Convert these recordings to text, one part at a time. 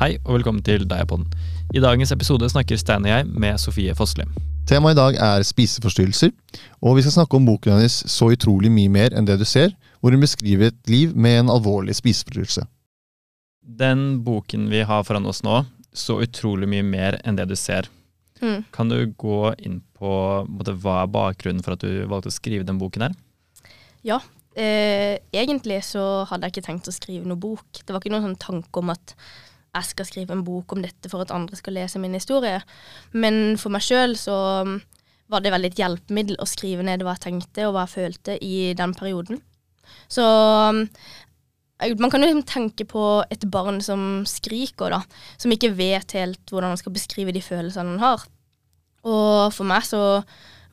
Hei og velkommen til Diapodden. I dagens episode snakker Stein og jeg med Sofie Fossli. Temaet i dag er spiseforstyrrelser, og vi skal snakke om boken hennes Så utrolig mye mer enn det du ser, hvor hun beskriver et liv med en alvorlig spiseforstyrrelse. Den boken vi har foran oss nå, Så utrolig mye mer enn det du ser. Mm. Kan du gå inn på, på en måte, hva er bakgrunnen for at du valgte å skrive den boken her? Ja. Eh, egentlig så hadde jeg ikke tenkt å skrive noen bok. Det var ikke noen sånn tanke om at jeg skal skrive en bok om dette for at andre skal lese min historie. Men for meg sjøl så mm, var det veldig et hjelpemiddel å skrive ned hva jeg tenkte og hva jeg følte i den perioden. Så mm, man kan jo liksom tenke på et barn som skriker, da. Som ikke vet helt hvordan han skal beskrive de følelsene han har. Og for meg så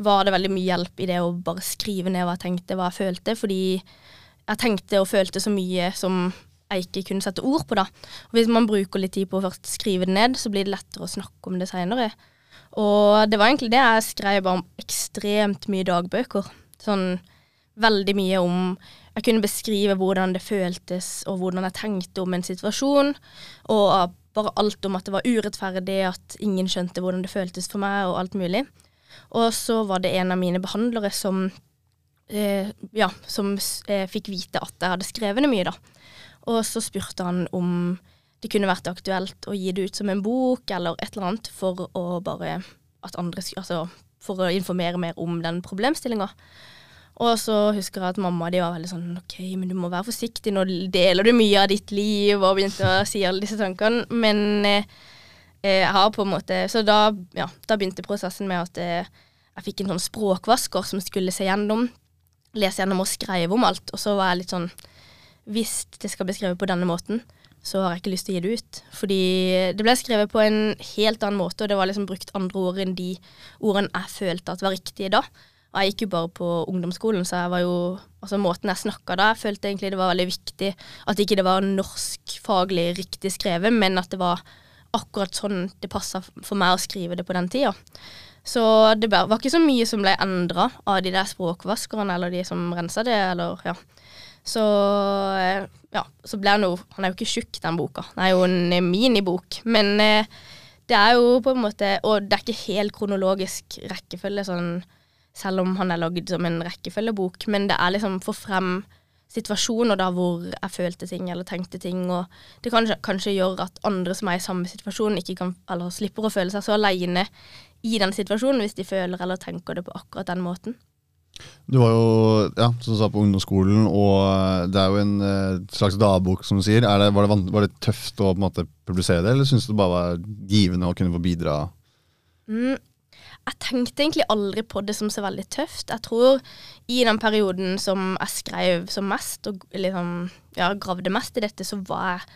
var det veldig mye hjelp i det å bare skrive ned hva jeg tenkte, hva jeg følte, fordi jeg tenkte og følte så mye som jeg ikke kunne sette ord på, da. Og hvis man bruker litt tid på å først skrive det ned, så blir det lettere å snakke om det seinere. Og det var egentlig det jeg skrev om ekstremt mye dagbøker. Sånn veldig mye om Jeg kunne beskrive hvordan det føltes, og hvordan jeg tenkte om en situasjon. Og bare alt om at det var urettferdig, at ingen skjønte hvordan det føltes for meg, og alt mulig. Og så var det en av mine behandlere som eh, ja, som eh, fikk vite at jeg hadde skrevet det mye, da. Og så spurte han om det kunne vært aktuelt å gi det ut som en bok eller et eller annet for å bare at andre Altså for å informere mer om den problemstillinga. Og så husker jeg at mamma de var veldig sånn OK, men du må være forsiktig, nå deler du mye av ditt liv, og begynte å si alle disse tankene. Men eh, eh, jeg har på en måte Så da, ja, da begynte prosessen med at eh, jeg fikk en sånn språkvasker som skulle se gjennom, lese gjennom og skrive om alt. Og så var jeg litt sånn Hvis det skal bli skrevet på denne måten, så har jeg ikke lyst til å gi det ut. Fordi det ble skrevet på en helt annen måte, og det var liksom brukt andre ord enn de ordene jeg følte at var riktige da. Og jeg gikk jo bare på ungdomsskolen, så jeg var jo Altså måten jeg snakka da, jeg følte egentlig det var veldig viktig at ikke det var norskfaglig riktig skrevet, men at det var akkurat sånn det passa for meg å skrive det på den tida. Så det var ikke så mye som ble endra av de der språkvaskerne eller de som rensa det, eller ja. Så eh, ja, så ble han jo Han er jo ikke tjukk, den boka. Det er jo en eh, minibok. Men eh, det er jo på en måte Og det er ikke helt kronologisk rekkefølge, sånn, selv om han er lagd som en rekkefølgebok. Men det er liksom få frem situasjoner da hvor jeg følte ting eller tenkte ting, og det kan kanskje gjøre at andre som er i samme situasjon, ikke kan, eller slipper å føle seg så aleine i den situasjonen hvis de føler eller tenker det på akkurat den måten. Du var jo, ja, som du sa, på ungdomsskolen, og det er jo en eh, slags dagbok, som du sier. Er det, var, det, var det tøft å på en måte publisere det, eller syns du det bare var givende å kunne få bidra? Mm. Jeg tenkte egentlig aldri på det som så veldig tøft. Jeg tror i den perioden som jeg skrev som mest, og liksom, ja, gravde mest i dette, så var jeg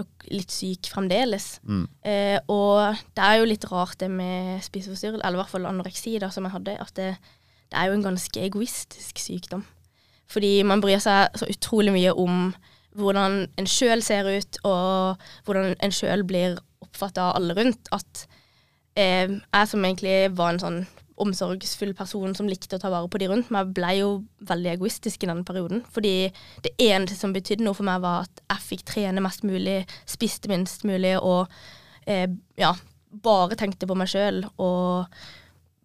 nok litt syk fremdeles. Mm. Eh, og det er jo litt rart det med spiseforstyrrelse, eller i hvert fall anoreksi, da, som jeg hadde, at det, det er jo en ganske egoistisk sykdom. Fordi man bryr seg så utrolig mye om hvordan en sjøl ser ut, og hvordan en sjøl blir oppfatta av alle rundt. At eh, jeg som egentlig var en sånn omsorgsfull person som likte å ta vare på de rundt meg, ble jo veldig egoistisk i den perioden. Fordi det eneste som betydde noe for meg, var at jeg fikk trene mest mulig, spiste minst mulig og eh, ja, bare tenkte på meg sjøl og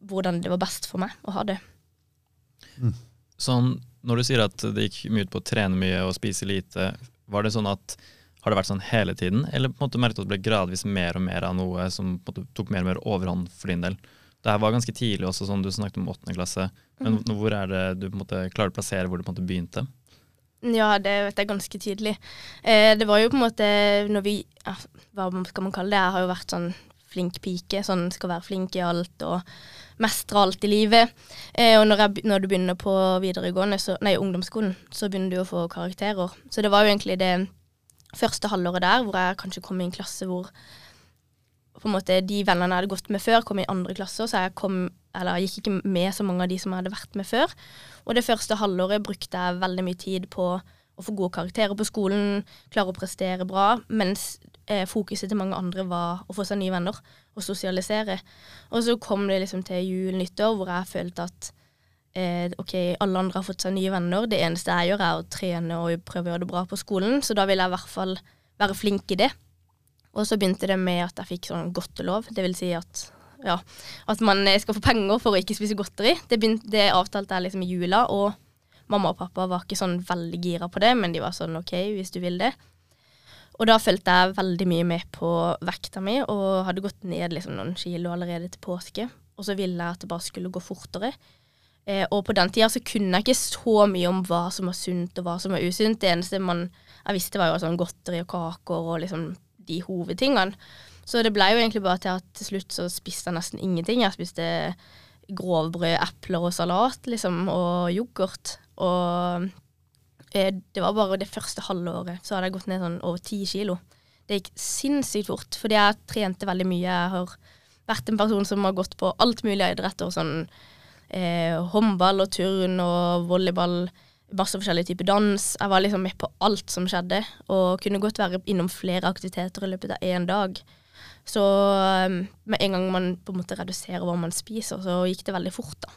hvordan det var best for meg å ha det. Sånn, når du sier at det gikk mye ut på å trene mye og spise lite, var det sånn at har det vært sånn hele tiden, eller på en måte merket du at det ble gradvis mer og mer av noe som på en måte tok mer og mer overhånd for din del? Det her var ganske tidlig også, sånn du snakket om åttende klasse. Men hvor er det du på en måte klarer å plassere hvor du på en måte begynte? Ja, det vet jeg ganske tydelig. Eh, det var jo på en måte når vi ja, Hva skal man kalle det? Jeg har jo vært sånn flink pike. Sånn skal være flink i alt og mestre alt i livet. Eh, og når, jeg, når du begynner på videregående, så, nei, ungdomsskolen, så begynner du å få karakterer. Så det var jo egentlig det første halvåret der hvor jeg kanskje kom i en klasse hvor på en måte de vennene jeg hadde gått med før, kom i andre klasse, så jeg kom, eller gikk ikke med så mange av de som jeg hadde vært med før. Og det første halvåret brukte jeg veldig mye tid på å få gode karakterer på skolen, klare å prestere bra, mens eh, fokuset til mange andre var å få seg nye venner og sosialisere. Og så kom det liksom til jul, nyttår, hvor jeg følte at eh, OK, alle andre har fått seg nye venner. Det eneste jeg gjør, er å trene og prøve å gjøre det bra på skolen, så da vil jeg i hvert fall være flink i det. Og så begynte det med at jeg fikk sånn godtelov. Det vil si at, ja, at man skal få penger for å ikke spise godteri. Det, begynte, det avtalte jeg liksom i jula, og mamma og pappa var ikke sånn veldig gira på det, men de var sånn OK, hvis du vil det. Og da fulgte jeg veldig mye med på vekta mi, og hadde gått ned liksom noen kilo allerede til påske. Og så ville jeg at det bare skulle gå fortere. Eh, og på den tida så kunne jeg ikke så mye om hva som var sunt og hva som var usunt. Det eneste man, jeg visste var jo sånn godteri og kaker og liksom de hovedtingene. Så det ble jo egentlig bare til at til slutt så spiste jeg nesten ingenting. Jeg spiste grovbrød, epler og salat liksom, og yoghurt. Og eh, det var bare det første halvåret så hadde jeg gått ned sånn over ti kilo. Det gikk sinnssykt fort, fordi jeg trente veldig mye. Jeg har vært en person som har gått på alt mulig av idretter. sånn eh, håndball og turn og volleyball, masse forskjellige typer dans. Jeg var liksom med på alt som skjedde, og kunne godt være innom flere aktiviteter i løpet av én dag. Så eh, med en gang man på en måte reduserer hva man spiser, så gikk det veldig fort, da.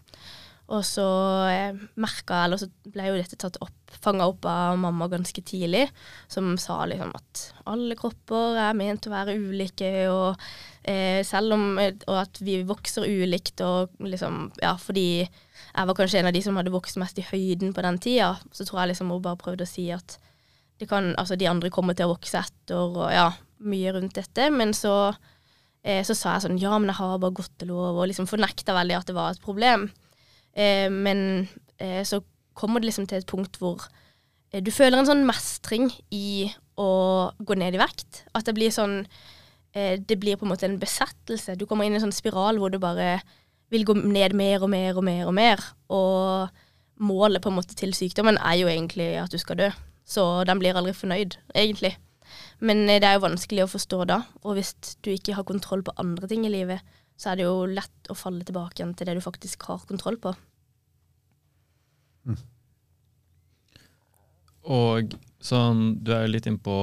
Og så eh, merka Eller så ble jo dette tatt opp, fanga opp av mamma ganske tidlig, som sa liksom at alle kropper er ment å være ulike, og eh, selv om Og at vi vokser ulikt, og liksom Ja, fordi jeg var kanskje en av de som hadde vokst mest i høyden på den tida, så tror jeg liksom hun bare prøvde å si at kan, altså de andre kommer til å vokse etter, og ja, mye rundt dette. Men så, eh, så sa jeg sånn Ja, men jeg har bare godtelov, og liksom fornekta veldig at det var et problem. Eh, men eh, så kommer det liksom til et punkt hvor eh, du føler en sånn mestring i å gå ned i vekt. At det blir sånn eh, Det blir på en måte en besettelse. Du kommer inn i en sånn spiral hvor du bare vil gå ned mer og mer og mer og mer. Og målet på en måte til sykdommen er jo egentlig at du skal dø. Så den blir aldri fornøyd, egentlig. Men eh, det er jo vanskelig å forstå da. Og hvis du ikke har kontroll på andre ting i livet, så er det jo lett å falle tilbake igjen til det du faktisk har kontroll på. Mm. Og sånn, du er jo litt innpå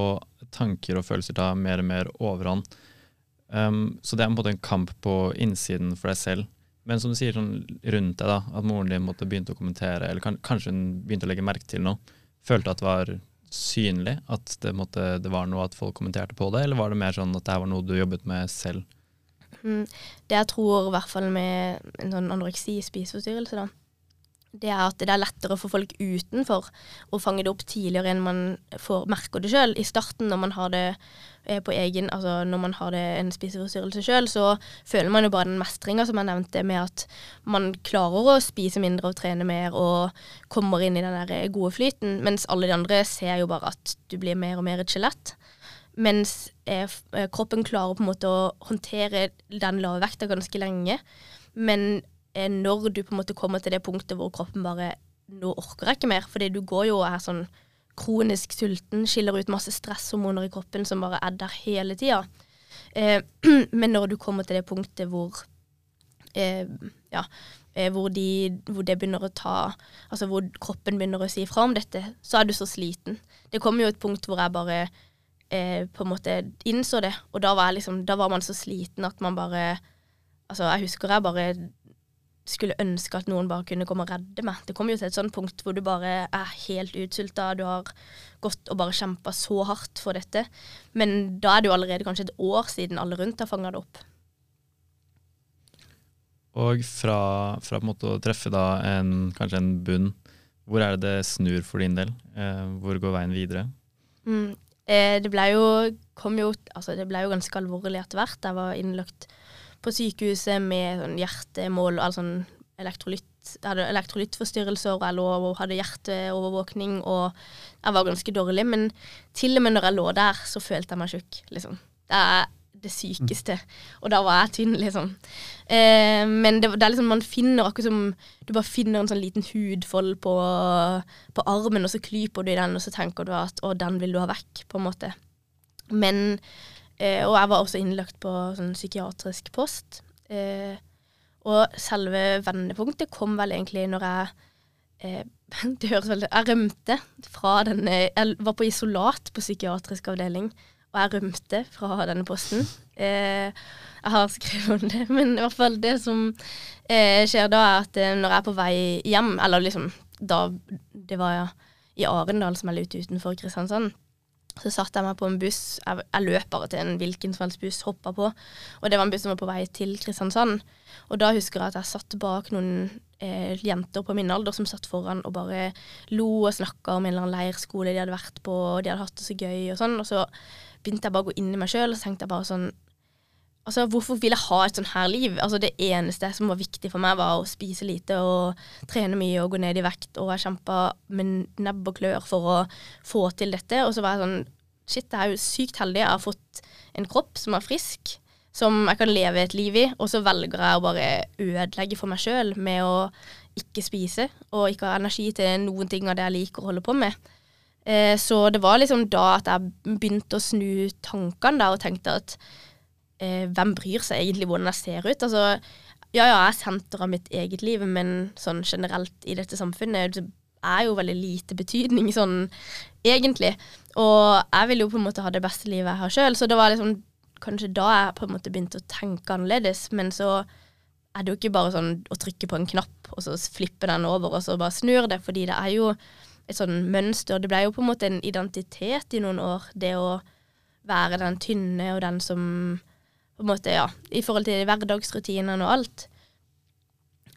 tanker og følelser tar mer og mer overhånd. Um, så det er på en måte en kamp på innsiden for deg selv. Men som du sier sånn rundt deg, da, at moren din måtte begynte å kommentere, eller kan, kanskje hun begynte å legge merke til noe. Følte at det var synlig, at det, måtte, det var noe at folk kommenterte på det, eller var det mer sånn at det var noe du jobbet med selv? Mm. Det jeg tror, i hvert fall med en sånn anoreksi-spiseforstyrrelse, da, det er at det er lettere for folk utenfor å fange det opp tidligere enn man får merker det sjøl. I starten, når man har det eh, på egen, altså når man har det en spiseforstyrrelse sjøl, så føler man jo bare den mestringa som jeg nevnte, med at man klarer å spise mindre og trene mer og kommer inn i den der gode flyten, mens alle de andre ser jo bare at du blir mer og mer et skjelett. Mens eh, eh, kroppen klarer på en måte å håndtere den lave vekta ganske lenge. Men eh, når du på en måte kommer til det punktet hvor kroppen bare Nå orker jeg ikke mer. Fordi du går jo og er sånn kronisk sulten, skiller ut masse stresshormoner i kroppen som bare er der hele tida. Eh, men når du kommer til det punktet hvor eh, ja, eh, hvor, de, hvor, det begynner å ta Altså hvor kroppen begynner å si fra om dette, så er du så sliten. Det kommer jo et punkt hvor jeg bare eh, på en måte innså det. Og da var, liksom, da var, man så sliten at man bare Altså, jeg husker jeg bare skulle ønske at noen bare kunne komme og redde meg. Det kom jo til et sånt punkt hvor du bare er helt utsulta. Du har gått og bare kjempa så hardt for dette. Men da er det jo allerede kanskje et år siden alle rundt har fanga det opp. Og fra, fra, å treffe da en, kanskje en bunn, hvor er det det snur for din del? Eh, hvor går veien videre? Mm, Eh, det ble jo, jo, altså det ble jo ganske alvorlig etter hvert. Jeg var innlagt på sykehuset med sånn hjertemål og all sånn elektrolytt. Jeg hadde elektrolyttforstyrrelser, og jeg lå og hadde hjerteovervåkning, og jeg var ganske dårlig. Men til og med når jeg lå der, så følte jeg meg tjukk, liksom. Det er det sykeste. Og da var jeg tynn, liksom. Eh, men det, det, er liksom man finner akkurat som Du bare finner en sånn liten hudfold på, på, armen, og så klyper du i den, og så tenker du at å, den vil du ha vekk, på en måte. Men eh, Og jeg var også innlagt på sånn psykiatrisk post. Eh, og selve vendepunktet kom vel egentlig når jeg eh, det høres veldig Jeg rømte fra denne Jeg var på isolat på psykiatrisk avdeling og jeg rømte fra denne posten. Eh, jeg har skrevet om det, men i hvert fall det som eh, skjer da, er at eh, når jeg er på vei hjem, eller liksom da det var ja, i Arendal, som er litt utenfor Kristiansand, Så satte jeg meg på en buss. Jeg, jeg løp bare til en hvilken som helst buss, hoppa på. Og det var en buss som var på vei til Kristiansand. Og da husker jeg at jeg satt bak noen eh, jenter på min alder som satt foran og bare lo og snakka om en eller annen leirskole de hadde vært på, og de hadde hatt det så gøy og sånn. Og så begynte jeg bare å gå inn i meg sjøl, og så tenkte jeg bare sånn Altså, hvorfor vil jeg ha et sånn her liv? Altså, det eneste som var viktig for meg, var å spise lite og trene mye og gå ned i vekt, og jeg kjempa med nebb og klør for å få til dette. Og så var jeg sånn Shit, jeg er jo sykt heldig. Jeg har fått en kropp som er frisk, som jeg kan leve et liv i, og så velger jeg å bare ødelegge for meg sjøl med å ikke spise og ikke ha energi til noen ting av det jeg liker å holde på med. Eh, så det var liksom da at jeg begynte å snu tankene der og tenkte at eh, hvem bryr seg egentlig hvordan jeg ser ut? Altså, ja, ja, jeg er senter av mitt eget liv, men sånn generelt i dette samfunnet det er jo veldig lite betydning sånn egentlig. Og jeg vil jo på en måte ha det beste livet jeg har sjøl, så det var liksom kanskje da jeg på en måte begynte å tenke annerledes. Men så er det jo ikke bare sånn å trykke på en knapp, og så flippe den over, og så bare snur det, fordi det er jo et sånn mønster. Det ble jo på en måte en identitet i noen år, det å være den tynne og den som på en måte, ja, i forhold til hverdagsrutinene og alt.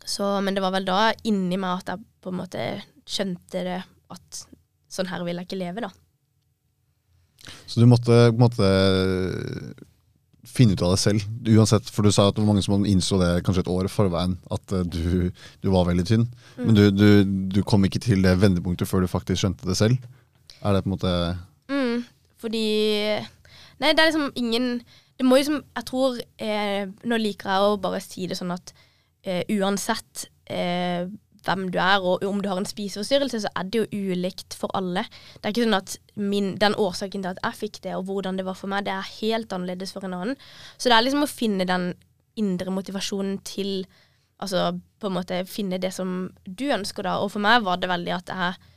Så, men det var vel da inni meg at jeg på en måte skjønte det at sånn her vil jeg ikke leve, da. Så du måtte på en måte finne ut av deg selv, uansett. For du sa at det var mange som innså det kanskje et år i forveien, at uh, du, du, var veldig tynn. Mm. Men du, du, du, kom ikke til det vendepunktet før du faktisk skjønte det selv? Er det på en måte mm, Fordi Nei, det er liksom ingen Det må liksom Jeg tror eh, Nå liker jeg å bare si det sånn at eh, uansett eh, hvem du er, og om du har en spiseforstyrrelse, så er det jo ulikt for alle. Det er ikke sånn at min, den årsaken til at jeg fikk det, og hvordan det var for meg, det er helt annerledes for en annen. Så det er liksom å finne den indre motivasjonen til Altså på en måte finne det som du ønsker, da. Og for meg var det veldig at jeg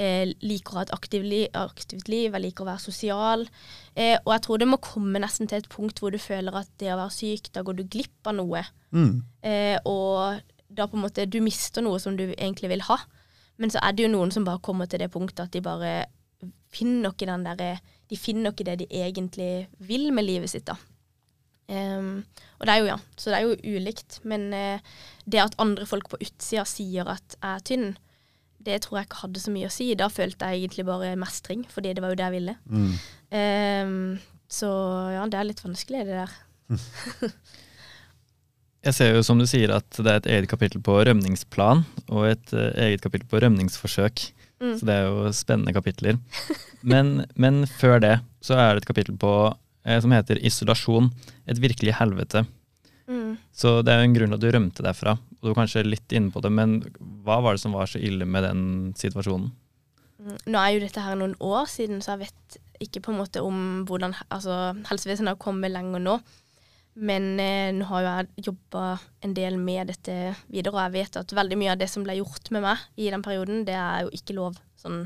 eh, liker å ha et aktivt liv, aktivt liv, jeg liker å være sosial. Eh, og jeg tror det må komme nesten til et punkt hvor du føler at det å være syk, da går du glipp av noe. Mm. Eh, og da på en måte du mister noe som du egentlig vil ha. Men så er det jo noen som bare kommer til det punktet at de bare finner ikke den derre De finner ikke det de egentlig vil med livet sitt, da. Um, og det er jo, ja, så det er jo ulikt. Men uh, det at andre folk på utsida sier at jeg er tynn, det tror jeg ikke hadde så mye å si. Da følte jeg egentlig bare mestring, fordi det var jo det jeg ville. Mm. Um, så ja, det er litt vanskelig, det der. Jeg ser jo som du sier at det er et eget kapittel på rømningsplan og et uh, eget kapittel på rømningsforsøk. Mm. Så det er jo spennende kapitler. Men, men, før det så er det et kapittel på, eh, som heter Isolasjon. Et virkelig helvete. Mm. Så det er jo en grunn til at du rømte derfra. Og du var kanskje litt inne på det, men hva var det som var så ille med den situasjonen? Mm. Nå er jo dette her noen år siden, så jeg vet ikke på en måte om hvordan altså, helsevesenet har kommet lenger nå. Men eh, nå har jo jeg jobba en del med dette videre, og jeg vet at veldig mye av det som ble gjort med meg i den perioden, det er jo ikke lov, sånn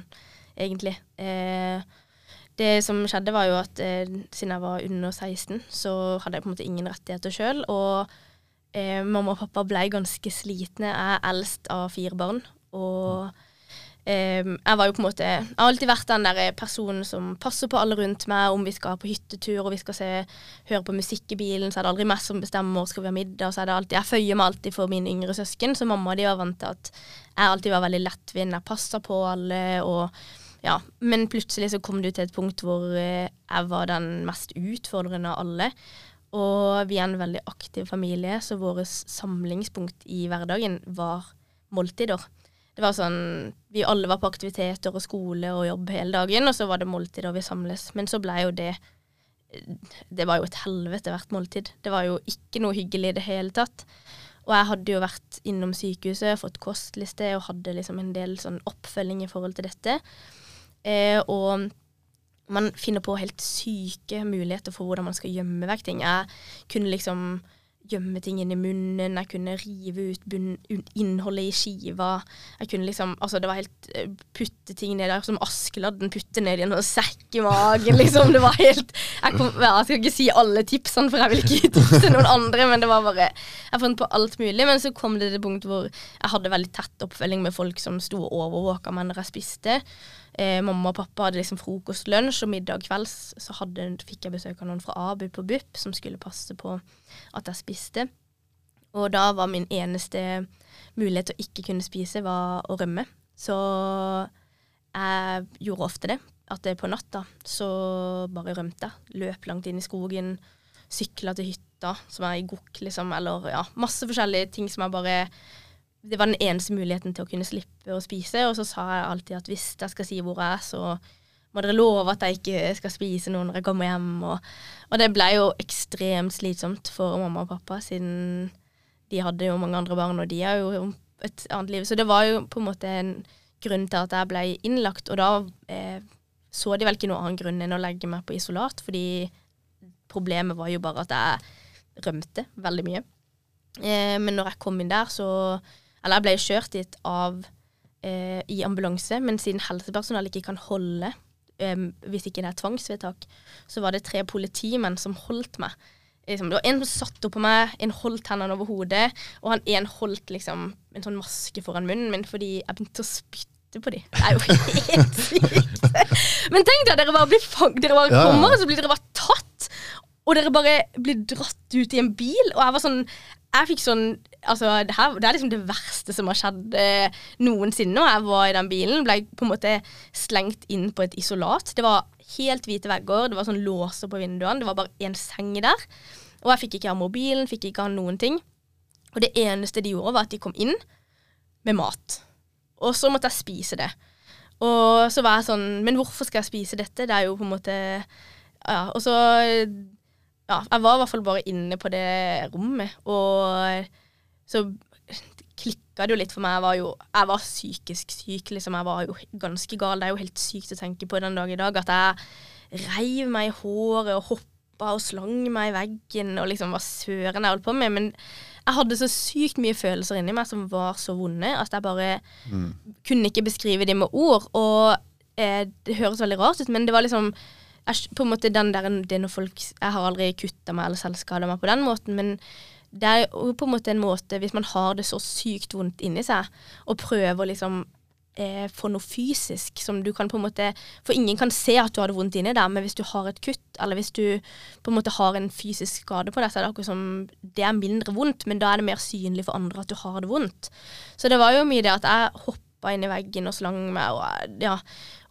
egentlig. Eh, det som skjedde, var jo at eh, siden jeg var under 16, så hadde jeg på en måte ingen rettigheter sjøl. Og eh, mamma og pappa ble ganske slitne. Jeg er eldst av fire barn. Og Um, jeg var jo på en måte Jeg har alltid vært den der personen som passer på alle rundt meg. Om vi skal på hyttetur og vi skal se, høre på musikk i bilen, så er det aldri meg som bestemmer. Skal vi ha middag, så er det alltid Jeg føyer meg alltid for mine yngre søsken. Så mamma og de var vant til at jeg alltid var veldig lettvint. Jeg passa på alle og ja. Men plutselig så kom det til et punkt hvor uh, jeg var den mest utfordrende av alle. Og vi er en veldig aktiv familie, så vårt samlingspunkt i hverdagen var måltider det var sånn Vi alle var på aktiviteter og skole og jobb hele dagen, og så var det måltid og vi samles. Men så ble jo det Det var jo et helvete hvert måltid. Det var jo ikke noe hyggelig i det hele tatt. Og jeg hadde jo vært innom sykehuset, fått kostliste og hadde liksom en del sånn oppfølging i forhold til dette. Eh, og man finner på helt syke muligheter for hvordan man skal gjemme vekk ting. Jeg kunne liksom gjemme ting inni munnen, jeg kunne rive ut bunn, innholdet i skiva. Jeg kunne liksom Altså, det var helt eh, Putte ting ned der som Askeladden putte ned i en sekk i magen, liksom. Det var helt jeg, kom, jeg, skal ikke si alle tipsene, for jeg vil ikke tipse noen andre, men det var bare Jeg fant på alt mulig. Men så kom det til det punktet hvor jeg hadde veldig tett oppfølging med folk som sto og overvåka meg når jeg spiste. Eh, mamma og pappa hadde liksom frokost, lunsj og middag kvelds. Så hadde, fikk jeg besøk av noen fra ABU på BUP som skulle passe på at jeg spiste. Og da var min eneste mulighet til å ikke kunne spise, var å rømme. Så jeg gjorde ofte det. At det på natta så bare rømte jeg. Løp langt inn i skogen. Sykla til hytta, som er i gokk, liksom. Eller ja, masse forskjellige ting som jeg bare Det var den eneste muligheten til å kunne slippe å spise. Og så sa jeg alltid at hvis jeg skal si hvor jeg er, så må dere love at jeg ikke skal spise noe når jeg kommer hjem. Og, og det ble jo ekstremt slitsomt for mamma og pappa, siden de hadde jo mange andre barn, og de har jo et annet liv. Så det var jo på en måte en grunn til at jeg ble innlagt, og da eh, så de vel ikke noen annen grunn enn å legge meg på isolat, fordi problemet var jo bare at jeg rømte veldig mye. Eh, men når jeg kom inn der, så Eller jeg ble kjørt dit av eh, i ambulanse, men siden helsepersonell ikke kan holde eh, hvis ikke det er tvangsvedtak, så var det tre politimenn som holdt meg. Liksom, det var En som satt oppå meg, en holdt hendene over hodet, og han en holdt liksom en sånn maske foran munnen min fordi jeg begynte å spytte på dem. Det er jo helt sykt. Men tenk deg, dere bare blir fang dere bare kommer, og så blir dere bare tatt. Og dere bare blir dratt ut i en bil. Og jeg var sånn Jeg fikk sånn Altså, det, her, det er liksom det verste som har skjedd eh, noensinne. Og jeg var i den bilen, ble på en måte slengt inn på et isolat. Det var helt hvite vegger, det var sånn låser på vinduene, det var bare én seng der. Og jeg fikk ikke ha mobilen, fikk ikke ha noen ting. Og det eneste de gjorde, var at de kom inn med mat. Og så måtte jeg spise det. Og så var jeg sånn Men hvorfor skal jeg spise dette? Det er jo på en måte Ja, og så Ja, jeg var i hvert fall bare inne på det rommet, og så klikka det jo litt for meg. Jeg var jo jeg var psykisk syk, liksom. Jeg var jo ganske gal. Det er jo helt sykt å tenke på den dag i dag at jeg reiv meg i håret og hoppa og slang meg i veggen og liksom hva søren jeg holdt på med. Men jeg hadde så sykt mye følelser inni meg som var så vonde at jeg bare kunne ikke beskrive dem med ord. Og eh, det høres veldig rart ut, men det var liksom jeg, på en måte den der, det når folk, Jeg har aldri kutta meg eller selvskada meg på den måten, men det er jo på en måte en måte, hvis man har det så sykt vondt inni seg, og prøver liksom eh, få noe fysisk som du kan på en måte For ingen kan se at du har det vondt inni deg, men hvis du har et kutt, eller hvis du på en måte har en fysisk skade på deg, så er det akkurat som det er mindre vondt, men da er det mer synlig for andre at du har det vondt. Så det var jo mye det at jeg hoppa inn i veggen og slang meg, og ja.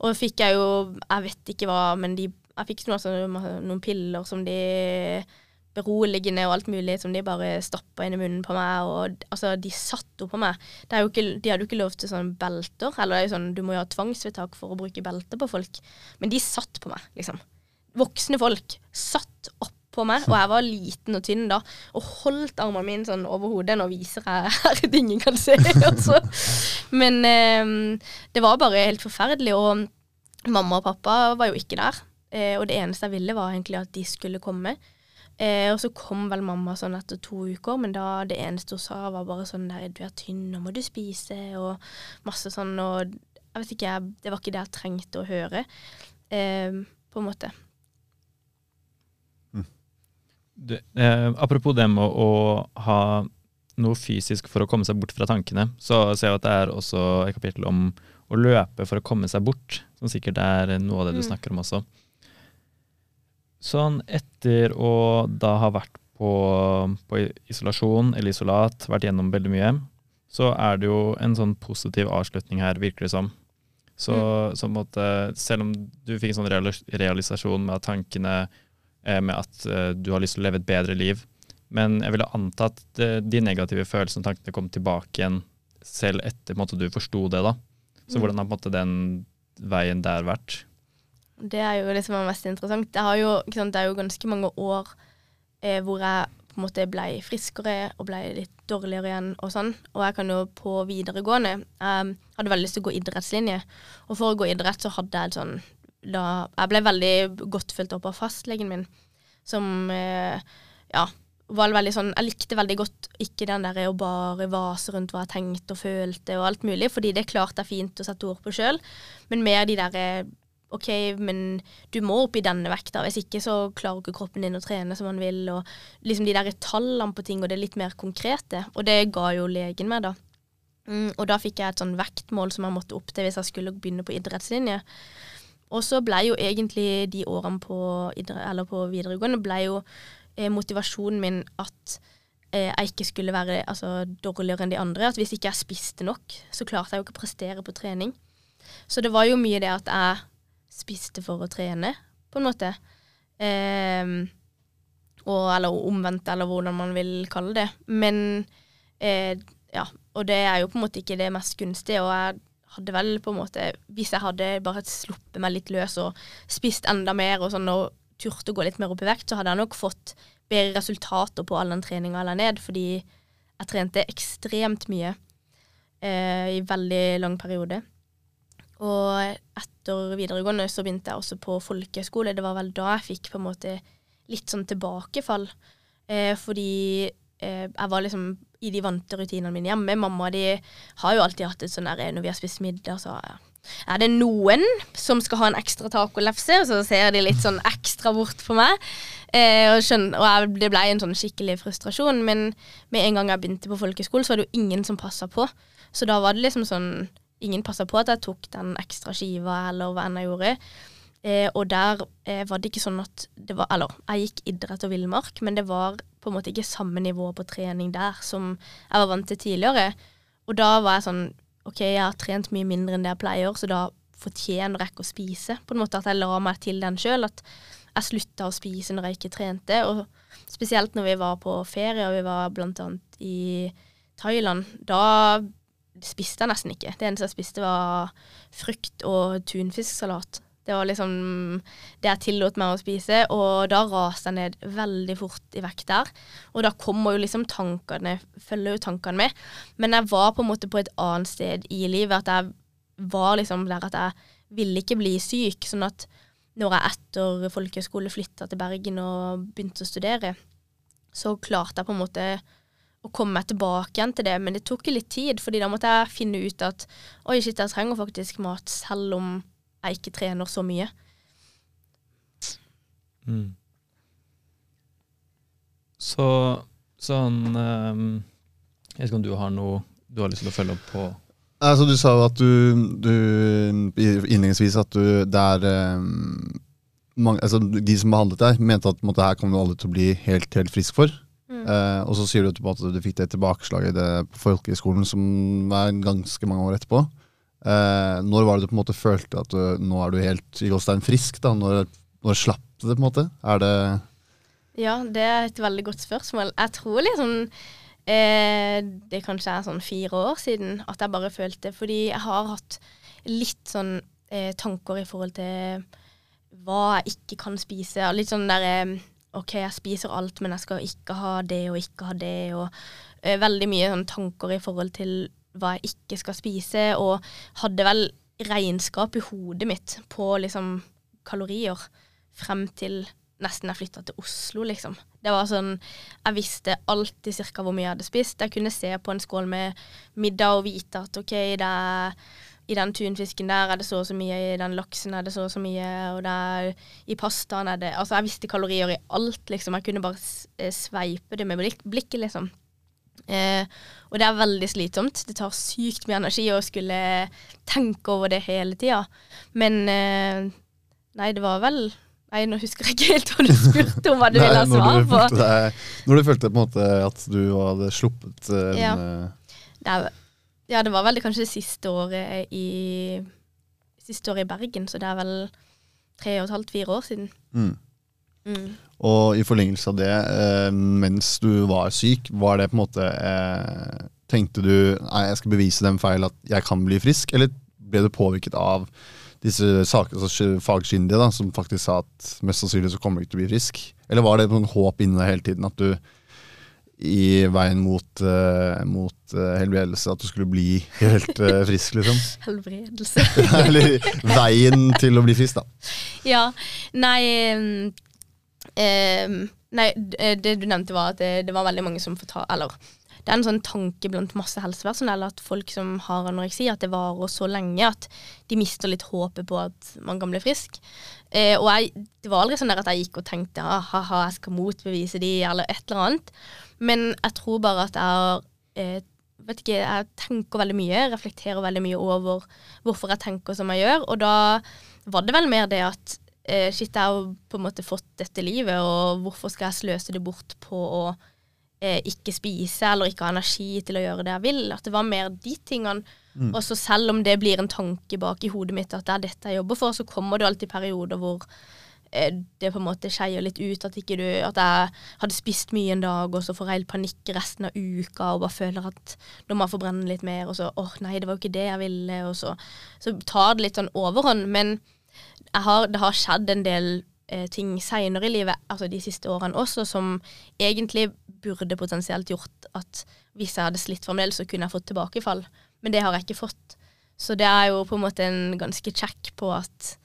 Og fikk jeg jo Jeg vet ikke hva, men de, jeg fikk noen, altså, noen piller som de beroligende og alt mulig som de bare stappa inn i munnen på meg. Og altså, de satt meg. Det er jo ikke, de hadde jo ikke lov til sånne belter. Eller det er jo sånn, du må jo ha tvangsvedtak for å bruke belter på folk. Men de satt på meg, liksom. Voksne folk satt oppå meg, og jeg var liten og tynn da, og holdt armene mine sånn over hodet. Nå viser jeg her at ingen kan se, altså. Men eh, det var bare helt forferdelig, og mamma og pappa var jo ikke der. Eh, og det eneste jeg ville, var egentlig at de skulle komme. Eh, og så kom vel mamma sånn etter to uker, men da det eneste hun sa, var bare sånn der 'Du er tynn, nå må du spise', og masse sånn, og jeg vet ikke, jeg, det var ikke det jeg trengte å høre, eh, på en måte. Du, eh, apropos det med å, å ha noe fysisk for å komme seg bort fra tankene, så ser jeg at det er også et kapittel om å løpe for å komme seg bort, som sikkert er noe av det du Mm. snakker om også. Sånn etter å da ha vært på, på isolasjon eller isolat, vært gjennom veldig mye, så er det jo en sånn positiv avslutning her, virker det som. Så, så på en måte, selv om du fikk en sånn realisasjon med at tankene eh, med at eh, du har lyst til å leve et bedre liv, men jeg ville anta at eh, de negative følelsene og tankene kom tilbake igjen selv etter at måte, du forsto det. da. Så Mm. hvordan har måte den veien der vært? Det er jo det som er mest interessant. Jo, sant, det er jo ganske mange år eh, hvor jeg på en måte ble friskere og ble litt dårligere igjen og sånn. Og jeg kan jo på videregående Jeg hadde veldig lyst til å gå idrettslinje. Og for å gå idrett så hadde jeg sånn da, Jeg ble veldig godt fulgt opp av fastlegen min, som eh, ja, var veldig sånn Jeg likte veldig godt ikke den der å bare vase rundt hva jeg tenkte og følte og alt mulig, fordi det klarte jeg fint å sette ord på sjøl, men mer de derre OK, men du må opp i denne vekta, hvis ikke så klarer ikke kroppen din å trene som man vil, og liksom de der tallene på ting, og det litt mer konkrete. Og det ga jo legen meg, da. Mm, og da fikk jeg et sånn vektmål som jeg måtte opp til hvis jeg skulle begynne på idrettslinje. Og så ble jo egentlig de årene på, idrett, på videregående ble jo eh, motivasjonen min at eh, jeg ikke skulle være altså, dårligere enn de andre. At hvis ikke jeg spiste nok, så klarte jeg jo ikke å prestere på trening. Så det var jo mye det at jeg spiste for å trene, på en måte. Eh, og, eller omvendt, eller hvordan man vil kalle det. Men eh, ja, og det er jo på en måte ikke det mest gunstige. Og jeg hadde vel på en måte Hvis jeg hadde bare sluppet meg litt løs og spist enda mer og sånn og turte å gå litt mer opp i vekt, så hadde jeg nok fått bedre resultater på all den treninga eller ned, fordi jeg trente ekstremt mye eh, i veldig lang periode. Og etter videregående så begynte jeg også på folkehøyskole. Det var vel da jeg fikk på en måte litt sånn tilbakefall. Eh, fordi eh, jeg var liksom i de vante rutinene mine hjemme. Mamma de har jo alltid hatt et sånn der når vi har spist middag, så er det noen som skal ha en ekstra tacolefse, så ser de litt sånn ekstra bort på meg. Eh, og, skjønner, og jeg, det ble en sånn skikkelig frustrasjon. Men med en gang jeg begynte på folkehøyskole, så var det jo ingen som passa på. Så da var det liksom sånn Ingen passa på at jeg tok den ekstra skiva, eller hva enn jeg gjorde. Eh, og der eh, var det ikke sånn at det var Eller, jeg gikk idrett og villmark, men det var på en måte ikke samme nivå på trening der som jeg var vant til tidligere. Og da var jeg sånn OK, jeg har trent mye mindre enn det jeg pleier, så da fortjener jeg ikke å spise. På en måte at jeg la meg til den sjøl. At jeg slutta å spise når jeg ikke trente. Og spesielt når vi var på ferie, og vi var blant annet i Thailand. Da spiste jeg nesten ikke. Det eneste jeg spiste, var frukt og tunfisksalat. Det var liksom det jeg tillot meg å spise, og da raste jeg ned veldig fort i vekt der. Og da kommer jo liksom tankene, følger jo tankene med. Men jeg var på en måte på et annet sted i livet. At jeg var liksom der at jeg ville ikke bli syk. Sånn at når jeg etter folkehøyskole flytta til Bergen og begynte å studere, så klarte jeg på en måte å komme meg tilbake igjen til det. Men det tok jo litt tid, fordi da måtte jeg finne ut at oi, shit, jeg trenger faktisk mat selv om jeg ikke trener så mye. Mm. Så sånn um, Jeg vet ikke om du har noe du har lyst til å følge opp på? Altså, du sa jo at du, du innledningsvis at du det er um, mange, altså, De som behandlet deg, mente at måtte, her kommer du aldri til å bli helt, helt frisk for. Mm. Og så sier du at du, du fikk det tilbakeslaget på folkehøyskolen som er ganske mange år etterpå. Eh, når var det du på en måte følte at du, nå er du helt i frisk? da? Når, når slapp det, på en måte? Er det Ja, det er et veldig godt spørsmål. Jeg tror liksom eh, det kanskje er sånn fire år siden at jeg bare følte Fordi jeg har hatt litt sånn eh, tanker i forhold til hva jeg ikke kan spise. Litt sånn der eh, OK, jeg spiser alt, men jeg skal ikke ha det og ikke ha det. Og uh, veldig mye sånn tanker i forhold til hva jeg ikke skal spise, og hadde vel regnskap i hodet mitt på liksom kalorier frem til nesten jeg flytta til Oslo, liksom. Det var sånn Jeg visste alltid cirka hvor mye jeg hadde spist. Jeg kunne se på en skål med middag og vite at OK, det er i den tunfisken der er det så og så mye, i den laksen er det så og så mye, og der, i pastaen er det Altså, jeg visste kalorier i alt, liksom. Jeg kunne bare sveipe det med blikket, liksom. Eh, og det er veldig slitsomt. Det tar sykt mye energi å skulle tenke over det hele tida. Men eh, nei, det var vel Nei, nå husker jeg ikke helt hva du spurte om hva du ville ha svar på. Deg, når du følte på en måte at du hadde sluppet uh, ja. Det er, ja, det var vel kanskje det siste året i Siste året i Bergen, så det er vel tre og et halvt, fire år siden. Mm. Mm. Og i forlengelse av det, eh, mens du var syk, var det på en måte eh, Tenkte du nei, jeg skal bevise dem feil at jeg kan bli frisk, eller ble du påvirket av disse saker, altså fagkyndige da, som faktisk sa at mest sannsynlig så kommer du ikke til å bli frisk? Eller var det noen håp inni deg hele tiden at du i veien mot, uh, mot uh, helbredelse, at du skulle bli helt uh, frisk, liksom? Helbredelse. Eller veien til å bli frisk, da. Ja. Nei Um, nei, det du nevnte var at det, det var veldig mange som fortalte Eller det er en sånn tanke blant masse helsepersonell at folk som har anoreksi, at det varer så lenge at de mister litt håpet på at man kan bli frisk. Eh, og jeg, det var aldri sånn at jeg gikk og tenkte ha-ha, jeg skal motbevise de, eller et eller annet. Men jeg tror bare at jeg har eh, vet ikke, jeg tenker veldig mye, reflekterer veldig mye over hvorfor jeg tenker som jeg gjør. Og da var det vel mer det at eh, shit, jeg har på en måte fått dette livet, og hvorfor skal jeg sløse det bort på å eh, ikke spise eller ikke ha energi til å gjøre det jeg vil? At det var mer de tingene. Mm. Og så selv om det blir en tanke bak i hodet mitt at det er dette jeg jobber for, så kommer det alltid perioder hvor eh, det på en måte skeier litt ut. At, du, at jeg hadde spist mye en dag, og så får jeg helt panikk resten av uka og bare føler at nå må jeg forbrenne litt mer, og så åh nei, det var jo ikke det jeg ville, og så, så tar det litt sånn overhånd. Men har, det har skjedd en del eh, ting seinere i livet, altså de siste årene også, som egentlig burde potensielt gjort at hvis jeg hadde slitt fremdeles, så kunne jeg fått tilbakefall. Men det har jeg ikke fått. Så det er jo på en måte en ganske check på at,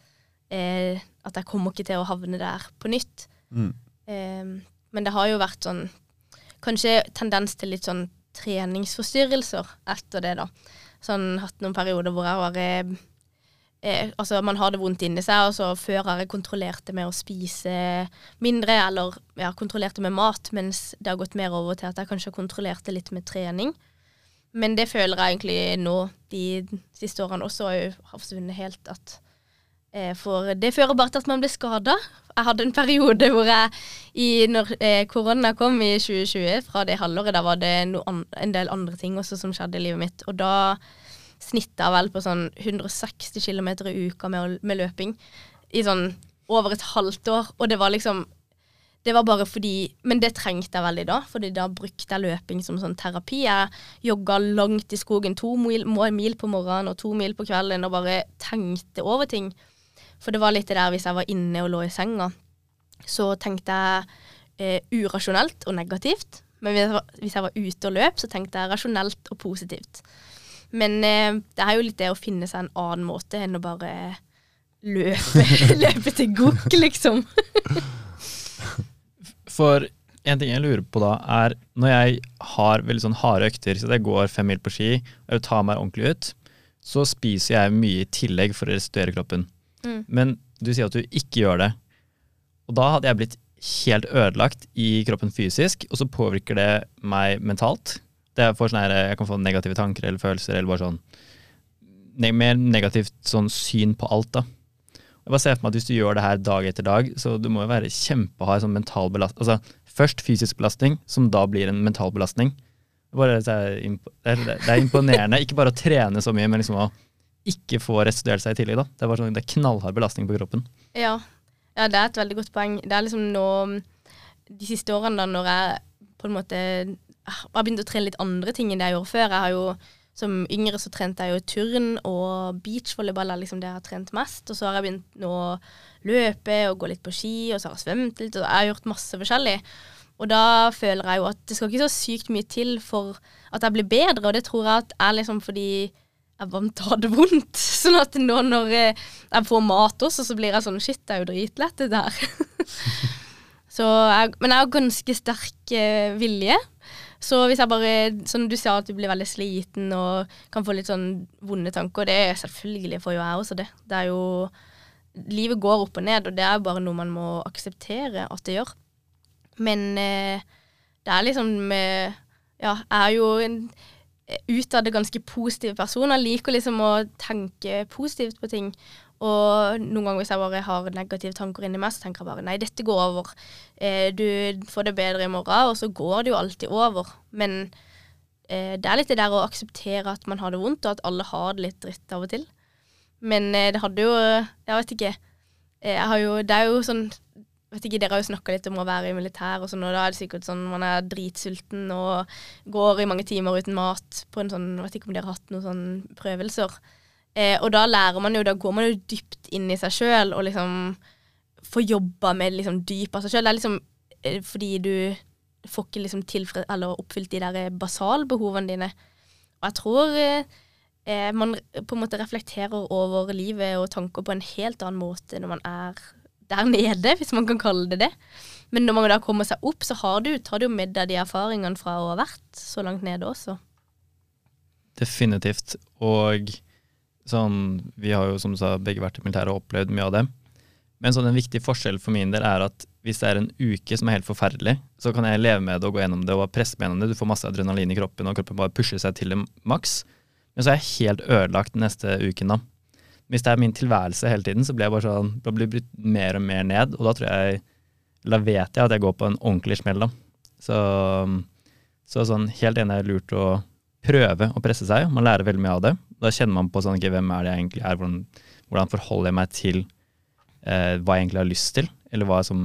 eh, at jeg kommer ikke til å havne der på nytt. Mm. Eh, men det har jo vært sånn Kanskje tendens til litt sånn treningsforstyrrelser etter det, da. Sånn hatt noen perioder hvor jeg har eh, Altså, man har det vondt inni seg, og så før har jeg kontrollert det med å spise mindre, eller ja, kontrollert det med mat, mens det har gått mer over til at jeg kanskje har kontrollert det litt med trening. Men det føler jeg egentlig nå, de siste årene også, har forsvunnet helt at eh, For det fører bare til at man blir skada. Jeg hadde en periode hvor jeg, i, når eh, korona kom i 2020, fra det halvåret, da var det an en del andre ting også som skjedde i livet mitt. Og da snitta jeg vel på sånn 160 km i uka med, med løping i sånn over et halvt år. Og det var liksom det var bare fordi Men det trengte jeg veldig da, fordi da brukte jeg løping som sånn terapi. Jeg jogga langt i skogen, to mil, mil på morgenen og to mil på kvelden, og bare tenkte over ting. For det var litt det der hvis jeg var inne og lå i senga, så tenkte jeg eh, urasjonelt og negativt. Men hvis jeg, var, hvis jeg var ute og løp, så tenkte jeg rasjonelt og positivt. Men eh, det er jo litt det å finne seg en annen måte enn å bare løpe, løpe til gokk, liksom. For en ting jeg lurer på da, er når jeg har veldig sånn harde økter, så jeg går fem mil på ski, og jeg tar meg ordentlig ut, så spiser jeg mye i tillegg for å restituere kroppen. Mm. Men du sier at du ikke gjør det. Og da hadde jeg blitt helt ødelagt i kroppen fysisk, og så påvirker det meg mentalt. Det for sånn her, jeg kan få negative tanker eller følelser, eller bare sånn mer negativt sånn syn på alt, da. Jeg bare ser for meg at Hvis du gjør det her dag etter dag, så du må jo være kjempehard sånn mental belastning. Altså, først fysisk belastning, som da blir en mental belastning. Bare, det, er, det, er imponerende. Ikke bare å trene så mye, men liksom å ikke få restituert seg i tillegg. da. Det er, bare sånn, det er knallhard belastning på kroppen. Ja. ja, det er et veldig godt poeng. Det er liksom nå De siste årene, da, når jeg på en måte ah, har begynt å trene litt andre ting enn det jeg gjorde før. Jeg har jo Som yngre så trente jeg jo turn og beachvolleyball er liksom det jeg har trent mest. Og så har jeg begynt å løpe og gå litt på ski, og så har jeg svømt litt, og jeg har gjort masse forskjellig. Og da føler jeg jo at det skal ikke så sykt mye til for at jeg blir bedre, og det tror jeg at er liksom fordi jeg vant til å ha det vondt. Sånn at nå når eh, jeg får mat også, så blir jeg sånn Shit, det er jo dritlett, det der. jeg, men jeg har ganske sterk eh, vilje. Så hvis jeg bare Sånn du sa at du blir veldig sliten og kan få litt sånn vonde tanker, det er selvfølgelig får jo jeg også det. Det er jo Livet går opp og ned, og det er bare noe man må akseptere at det gjør. Men eh, det er liksom eh, Ja, jeg er jo en utad ganske positiv person. Jeg liker liksom å tenke positivt på ting. Og noen ganger hvis jeg bare har negative tanker inni meg, så tenker jeg bare nei, dette går over. Eh, du får det bedre i morgen, og så går det jo alltid over. Men eh, det er litt det der å akseptere at man har det vondt, og at alle har det litt dritt av og til. Men eh, det hadde jo Jeg vet ikke. Eh, jeg jo Det er jo sånn vet ikke, Dere har jo snakka litt om å være i militær, og sånn, og da er det sikkert sånn man er dritsulten og går i mange timer uten mat på en sånn Vet ikke om dere har hatt noen sånne prøvelser. Eh, og da lærer man jo, da går man jo dypt inn i seg sjøl og liksom får jobba med liksom dyp av seg sjøl. Det er liksom eh, fordi du får ikke liksom tilfred, eller oppfylt de der basalbehovene dine. Og jeg tror eh, eh, man på en måte reflekterer over livet og tanker på en helt annen måte når man er der nede, hvis man kan kalle det det. Men når man da kommer seg opp, så har du, tar du med deg de erfaringene fra å ha vært så langt nede også. Definitivt. Og sånn Vi har jo som du sa begge vært i militæret og opplevd mye av det. Men sånn en viktig forskjell for min del er at hvis det er en uke som er helt forferdelig, så kan jeg leve med det og gå gjennom det og presse meg gjennom det. Du får masse adrenalin i kroppen, og kroppen bare pusher seg til det maks. Men så er jeg helt ødelagt den neste uken da. Hvis det er min tilværelse hele tiden, så blir jeg bare sånn, da blir jeg brutt mer og mer ned. Og da tror jeg Da vet jeg at jeg går på en ordentlig smell, da. Så, så sånn helt enig er lurt å prøve å presse seg. Man lærer veldig mye av det. Da kjenner man på sånn, okay, hvem er det jeg egentlig er, hvordan, hvordan forholder jeg meg til eh, hva jeg egentlig har lyst til. Eller hva som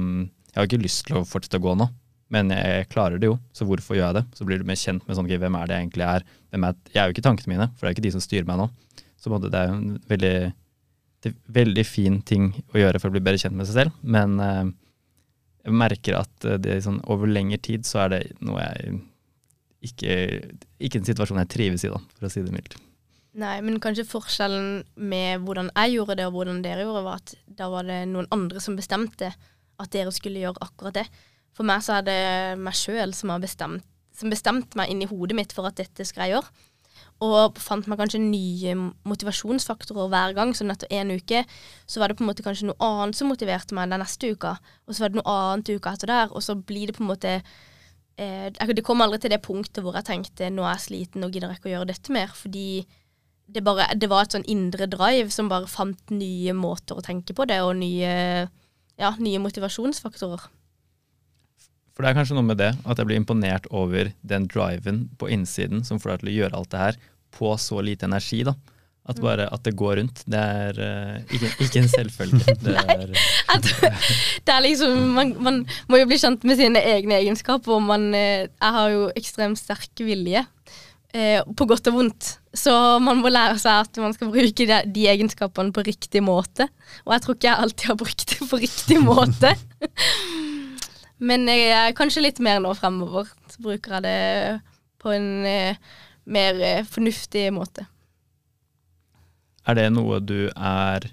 Jeg har ikke lyst til å fortsette å gå nå, men jeg klarer det jo, så hvorfor gjør jeg det? Så blir du mer kjent med sånn, okay, hvem er det jeg egentlig er. er. Jeg er jo ikke tankene mine, for det er ikke de som styrer meg nå. Så måtte, det er en veldig, veldig fin ting å gjøre for å bli bedre kjent med seg selv. Men eh, jeg merker at eh, det, sånn, over lengre tid så er det noe jeg ikke, ikke en situasjon jeg trives i, da, for å si det mildt. Nei, men kanskje forskjellen med hvordan jeg gjorde det og hvordan dere gjorde, var at da var det noen andre som bestemte at dere skulle gjøre akkurat det. For meg så er det meg sjøl som har bestemt, som bestemte meg inni hodet mitt for at dette skal jeg gjøre. Og fant meg kanskje nye motivasjonsfaktorer hver gang. Sånn etter en uke så var det på en måte kanskje noe annet som motiverte meg den neste uka. Og så var det noe annet uka etter der. Og så blir det på en måte eh, Det kom aldri til det punktet hvor jeg tenkte nå er jeg sliten, og gidder ikke å gjøre dette mer. Fordi det, bare, det var et sånn indre drive som bare fant nye måter å tenke på det, og nye, ja, nye motivasjonsfaktorer. For det er kanskje noe med det, at jeg blir imponert over den driven på innsiden som får deg til å gjøre alt det her på så lite energi. da. At bare at det går rundt. Det er uh, ikke, ikke, en selvfølge. Det er, det er liksom man, man, må jo bli kjent med sine egne egenskaper. Og man, uh, jeg har jo ekstremt sterk vilje, eh, på godt og vondt. Så man må lære seg at man skal bruke de, de, egenskapene på riktig måte. Og jeg tror ikke jeg alltid har brukt det på riktig måte. Men jeg er kanskje litt mer nå fremover. Så bruker jeg det på en eh, mer eh, fornuftig måte. Er det noe du er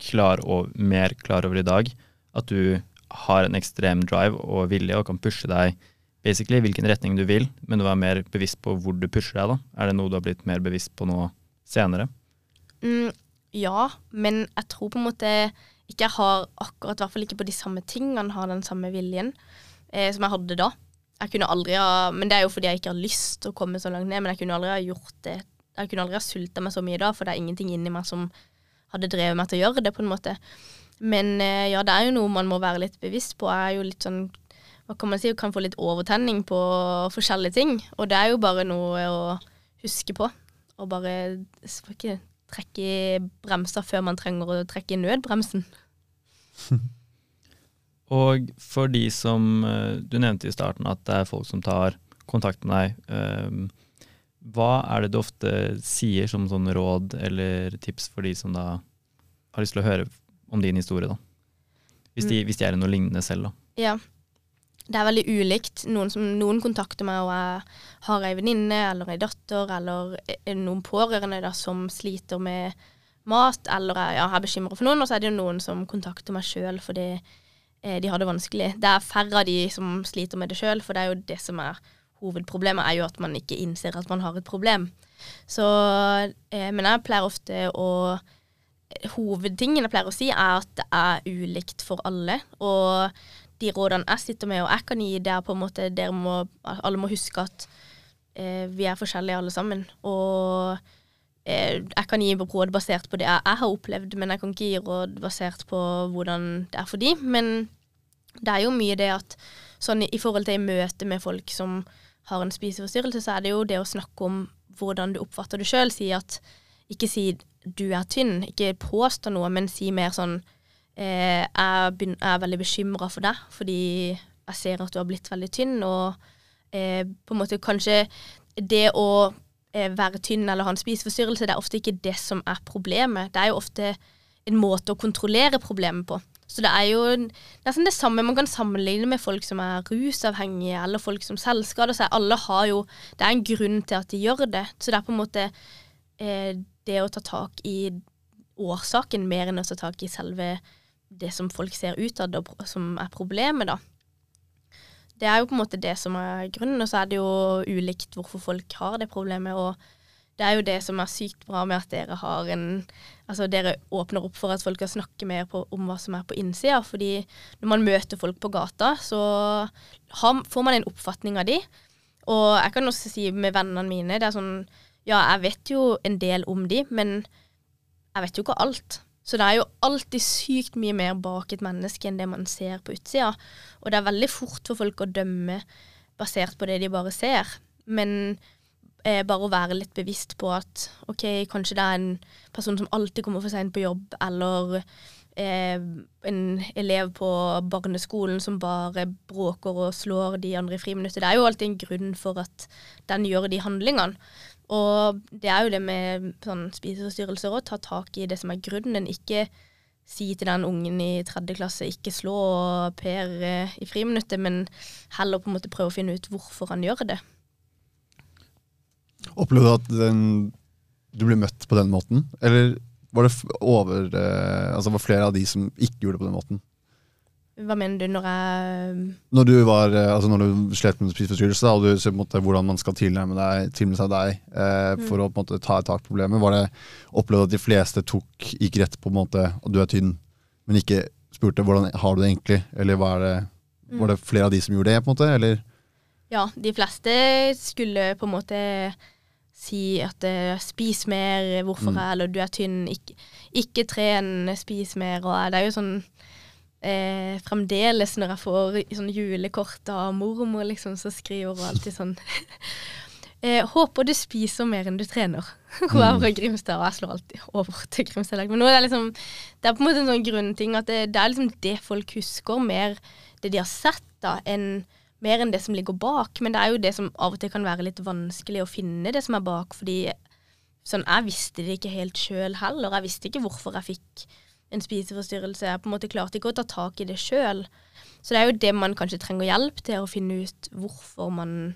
klar over, mer klar over i dag? At du har en ekstrem drive og vilje og kan pushe deg basically hvilken retning du vil, men du er mer bevisst på hvor du pusher deg? da? Er det noe du har blitt mer bevisst på nå senere? Mm, ja, men jeg tror på en måte ikke jeg har akkurat, i hvert fall ikke på de samme tingene, har den samme viljen eh, som jeg hadde da. Jeg kunne aldri ha, Men det er jo fordi jeg ikke har lyst til å komme så langt ned, men jeg kunne aldri ha gjort det. Jeg kunne aldri ha sulta meg så mye da, for det er ingenting inni meg som hadde drevet meg til å gjøre det, på en måte. Men eh, ja, det er jo noe man må være litt bevisst på. Jeg er jo litt sånn hva kan man si, kan få litt overtenning på forskjellige ting. Og det er jo bare noe å huske på. Og bare ikke trekke i bremser før man trenger å trekke i nødbremsen. og for de som eh, Du nevnte i starten at det er folk som tar kontakt med deg. Eh, hva er det du ofte sier som sånn råd eller tips for de som da har lyst til å høre om din historie, da? Hvis de, mm. hvis de er i noe lignende selv, da. Ja det er veldig ulikt. Noen, som, noen kontakter meg og jeg har ei venninne eller ei datter eller noen pårørende da, som sliter med mat, eller ja, er bekymra for noen. Og så er det jo noen som kontakter meg sjøl fordi eh, de har det vanskelig. Det er færre av de som sliter med det sjøl, for det er jo det som er hovedproblemet, er jo at man ikke innser at man har et problem. Så, eh, men jeg pleier ofte å Hovedtingen jeg pleier å si, er at det er ulikt for alle. Og de rådene jeg sitter med og jeg kan gi, det er på en måte dere må, alle må huske at eh, vi er forskjellige alle sammen. Og eh, jeg kan gi råd basert på det jeg, har opplevd, men jeg kan ikke gi råd basert på hvordan det er for de. Men det er jo mye det at sånn i forhold til i møte med folk som har en spiseforstyrrelse, så er det jo det å snakke om hvordan du oppfatter det sjøl. Si at ikke si du er tynn, ikke påstå noe, men si mer sånn eh, jeg, er veldig bekymra for deg, fordi jeg ser at du har blitt veldig tynn, og eh, på en måte kanskje det å eh, være tynn eller ha en spiseforstyrrelse, det er ofte ikke det som er problemet. Det er jo ofte en måte å kontrollere problemet på. Så det er jo nesten det samme man kan sammenligne med folk som er rusavhengige, eller folk som selvskader seg. Alle har jo Det er en grunn til at de gjør det. Så det er på en måte eh, det å ta tak i årsaken mer enn å ta tak i selve det som folk ser ut av og som er problemet, da. Det er jo på en måte det som er grunnen, og så er det jo ulikt hvorfor folk har det problemet. Og det er jo det som er sykt bra med at dere har en Altså dere åpner opp for at folk kan snakke mer på, om hva som er på innsida. Fordi når man møter folk på gata, så har, får man en oppfatning av de. Og jeg kan også si med vennene mine det er sånn Ja, jeg vet jo en del om de, men jeg vet jo ikke alt. Så det er jo alltid sykt mye mer bak et menneske enn det man ser på utsida. Og det er veldig fort for folk å dømme basert på det de bare ser. Men eh, bare å være litt bevisst på at OK, kanskje det er en person som alltid kommer for seint på jobb, eller eh, en elev på barneskolen som bare bråker og slår de andre i friminuttet. Det er jo alltid en grunn for at den gjør de handlingene. Og det er jo det med sånn spiseforstyrrelser å ta tak i det som er grunnen. Ikke si til den ungen i tredje klasse ikke slå Per eh, i friminuttet, men heller på en måte prøve å finne ut hvorfor han gjør det. Opplevde du at den, du ble møtt på den måten? Eller var det over, eh, altså var flere av de som ikke gjorde det på den måten? Hva mener du når jeg Når du, var, eh, altså når du slet med spiseforstyrrelse, og du så på en måte hvordan man skal tilnærme, deg, tilnærme seg deg eh, Mm. for å på en måte ta et tak på problemet, var det opplevd at de fleste tok, gikk rett på en måte at du er tynn, men ikke spurte hvordan har du det egentlig? Eller var det, var det flere av de som gjorde det? på en måte, eller? Ja, de fleste skulle på en måte si at eh, spis mer, hvorfor Mm. er eller du er tynn, ikke, ikke tren, spis mer. Og det er jo sånn eh, Fremdeles når jeg får sånn julekort av mormor, liksom, så skriver hun alltid sånn eh, Håper du spiser mer enn du trener. Hun er fra Grimstad, og jeg slår alltid over til Grimstad. Men nå er det liksom Det er på en måte en sånn grunnting at det, det er liksom det folk husker, mer det de har sett, da, enn mer enn det som ligger bak. Men det er jo det som av og til kan være litt vanskelig å finne det som er bak, fordi sånn, jeg visste det ikke helt sjøl heller. Jeg visste ikke hvorfor jeg fikk en spiseforstyrrelse. Jeg på en måte klarte ikke å ta tak i det sjøl. Så det er jo det man kanskje trenger hjelp til, å finne ut hvorfor man,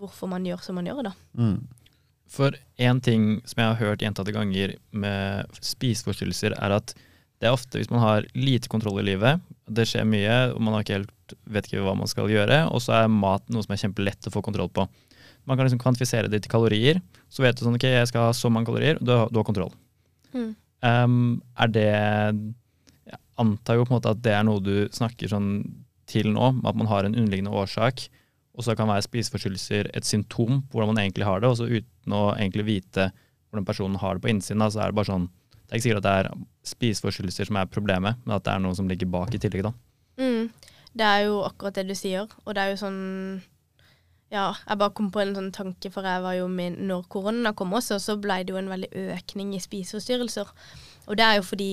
hvorfor man gjør som man gjør, da. Mm. For én ting som jeg har hørt gjentatte ganger med spiseforstyrrelser, er at det er ofte hvis man har lite kontroll i livet, det skjer mye, og man har ikke helt, vet ikke hva man skal gjøre, og så er mat noe som er kjempelett å få kontroll på. Man kan liksom kvantifisere det til kalorier. Så vet du sånn, ok, jeg skal ha så mange kalorier, du har, du har kontroll. Mm. Um, er det Jeg antar jo på en måte at det er noe du snakker sånn til nå, at man har en underliggende årsak, og så kan være spiseforstyrrelser et symptom på hvordan man egentlig har det, og så uten å egentlig vite hvordan personen har det på innsiden, så er det bare sånn Det er ikke sikkert at det er spiseforstyrrelser som er problemet, men at det er noe som ligger bak i tillegg, da. Mm. Det er jo akkurat det du sier, og det er jo sånn Ja, jeg bare kom på en sånn tanke, for jeg var jo med når korona kom også, så ble det jo en veldig økning i spiseforstyrrelser. Og det er jo fordi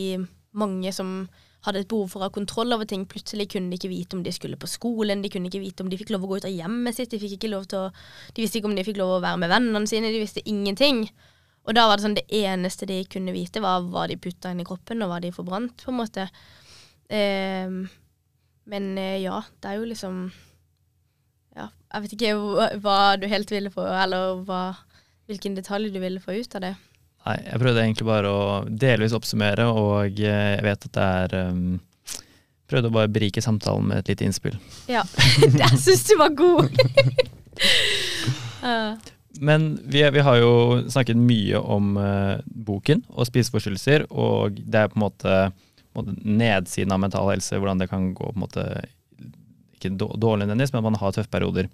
mange som hadde et behov for å ha kontroll over ting, plutselig kunne de ikke vite om de skulle på skolen, de kunne ikke vite om de fikk lov å gå ut av hjemmet sitt, de fikk ikke lov til å De visste ikke om de fikk lov å være med vennene sine, de visste ingenting. Og da var det sånn det eneste de kunne vite, var hva de putta inn i kroppen, og hva de forbrant, på en måte. Ehm, men eh, ja, det er jo liksom Ja, jeg vet ikke hva, du helt ville få, eller hva, hvilken detalj du ville få ut av det. Nei, jeg prøvde egentlig bare å delvis oppsummere, og eh, jeg vet at det er um, Prøvde å bare berike samtalen med et lite innspill. Ja, jeg syns du var god! Uh, Men vi, vi har jo snakket mye om uh, boken og spiseforstyrrelser, og det er på en måte nedsiden av mental helse, hvordan det kan gå på en måte ikke dårlig nødvendigvis, men man har tøffe perioder.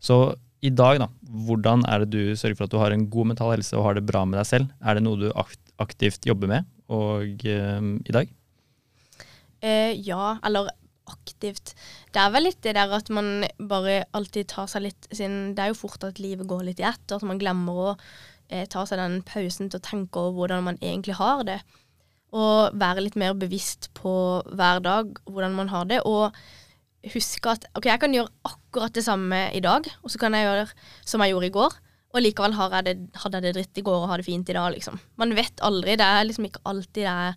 Så i dag, da, hvordan er det du sørger for at du har en god mental helse og har det bra med deg selv? Er det noe du akt- aktivt jobber med og, eh, i dag? eh, ja, eller aktivt. Det er vel litt det der at man bare alltid tar seg litt sin Det er jo fort at livet går litt i ett, og at man glemmer å eh, ta seg den pausen til å tenke over hvordan man egentlig har det. Og være litt mer bevisst på hver dag hvordan man har det. Og huske at OK, jeg kan gjøre akkurat det samme i dag, og så kan jeg gjøre som jeg gjorde i går. Og likevel jeg det, hadde jeg det dritt i går og har det fint i dag, liksom. Man vet aldri. Det er liksom ikke alltid det er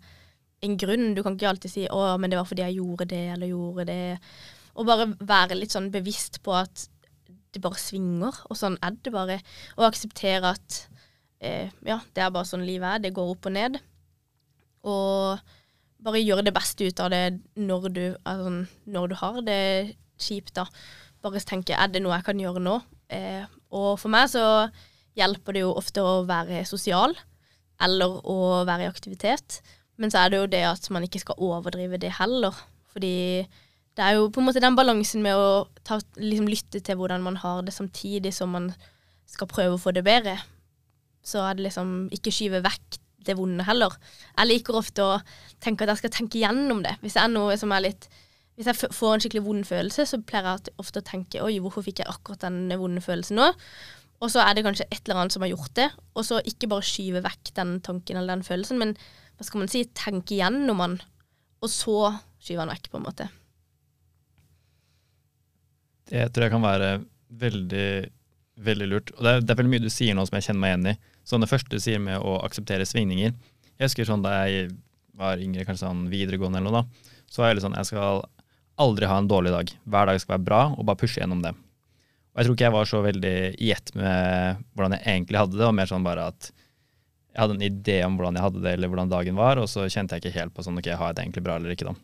en grunn. Du kan ikke alltid si 'å, men det var fordi jeg gjorde det', eller 'gjorde det'. Og bare være litt sånn bevisst på at det bare svinger, og sånn er det bare. Og akseptere at eh, ja, det er bare sånn livet er. Det går opp og ned. Og bare gjøre det beste ut av det når du, altså, når du har det kjipt, da. Bare tenke er det noe jeg kan gjøre nå? Eh, og for meg så hjelper det jo ofte å være sosial, eller å være i aktivitet. Men så er det jo det at man ikke skal overdrive det heller. Fordi det er jo på en måte den balansen med å ta, liksom lytte til hvordan man har det, samtidig som man skal prøve å få det bedre. Så er det liksom ikke skyve vekk det vonde heller. Jeg liker ofte å tenke at jeg skal tenke gjennom det. Hvis er noe som er litt hvis jeg får en skikkelig vond følelse, så pleier jeg ofte å tenke oi, hvorfor fikk jeg akkurat den vonde følelsen nå? Og så er det kanskje et eller annet som har gjort det. Og så ikke bare skyve vekk den tanken eller den følelsen, men hva skal man si, tenke gjennom den, og så skyve den vekk, på en måte. Det tror jeg kan være veldig, veldig lurt. Og det er, det er, veldig mye du sier nå som jeg kjenner meg igjen i. Sånn det første du sier med å akseptere svingninger. Jeg husker sånn da jeg var yngre, kanskje sånn videregående eller noe, da, så var jeg litt sånn Jeg skal aldri ha en dårlig dag. Hver dag skal være bra, og bare pushe gjennom det. Og jeg tror ikke jeg var så veldig i ett med hvordan jeg egentlig hadde det, og mer sånn bare at jeg hadde en idé om hvordan jeg hadde det, eller hvordan dagen var, og så kjente jeg ikke helt på sånn ok, har jeg det egentlig bra eller ikke, da.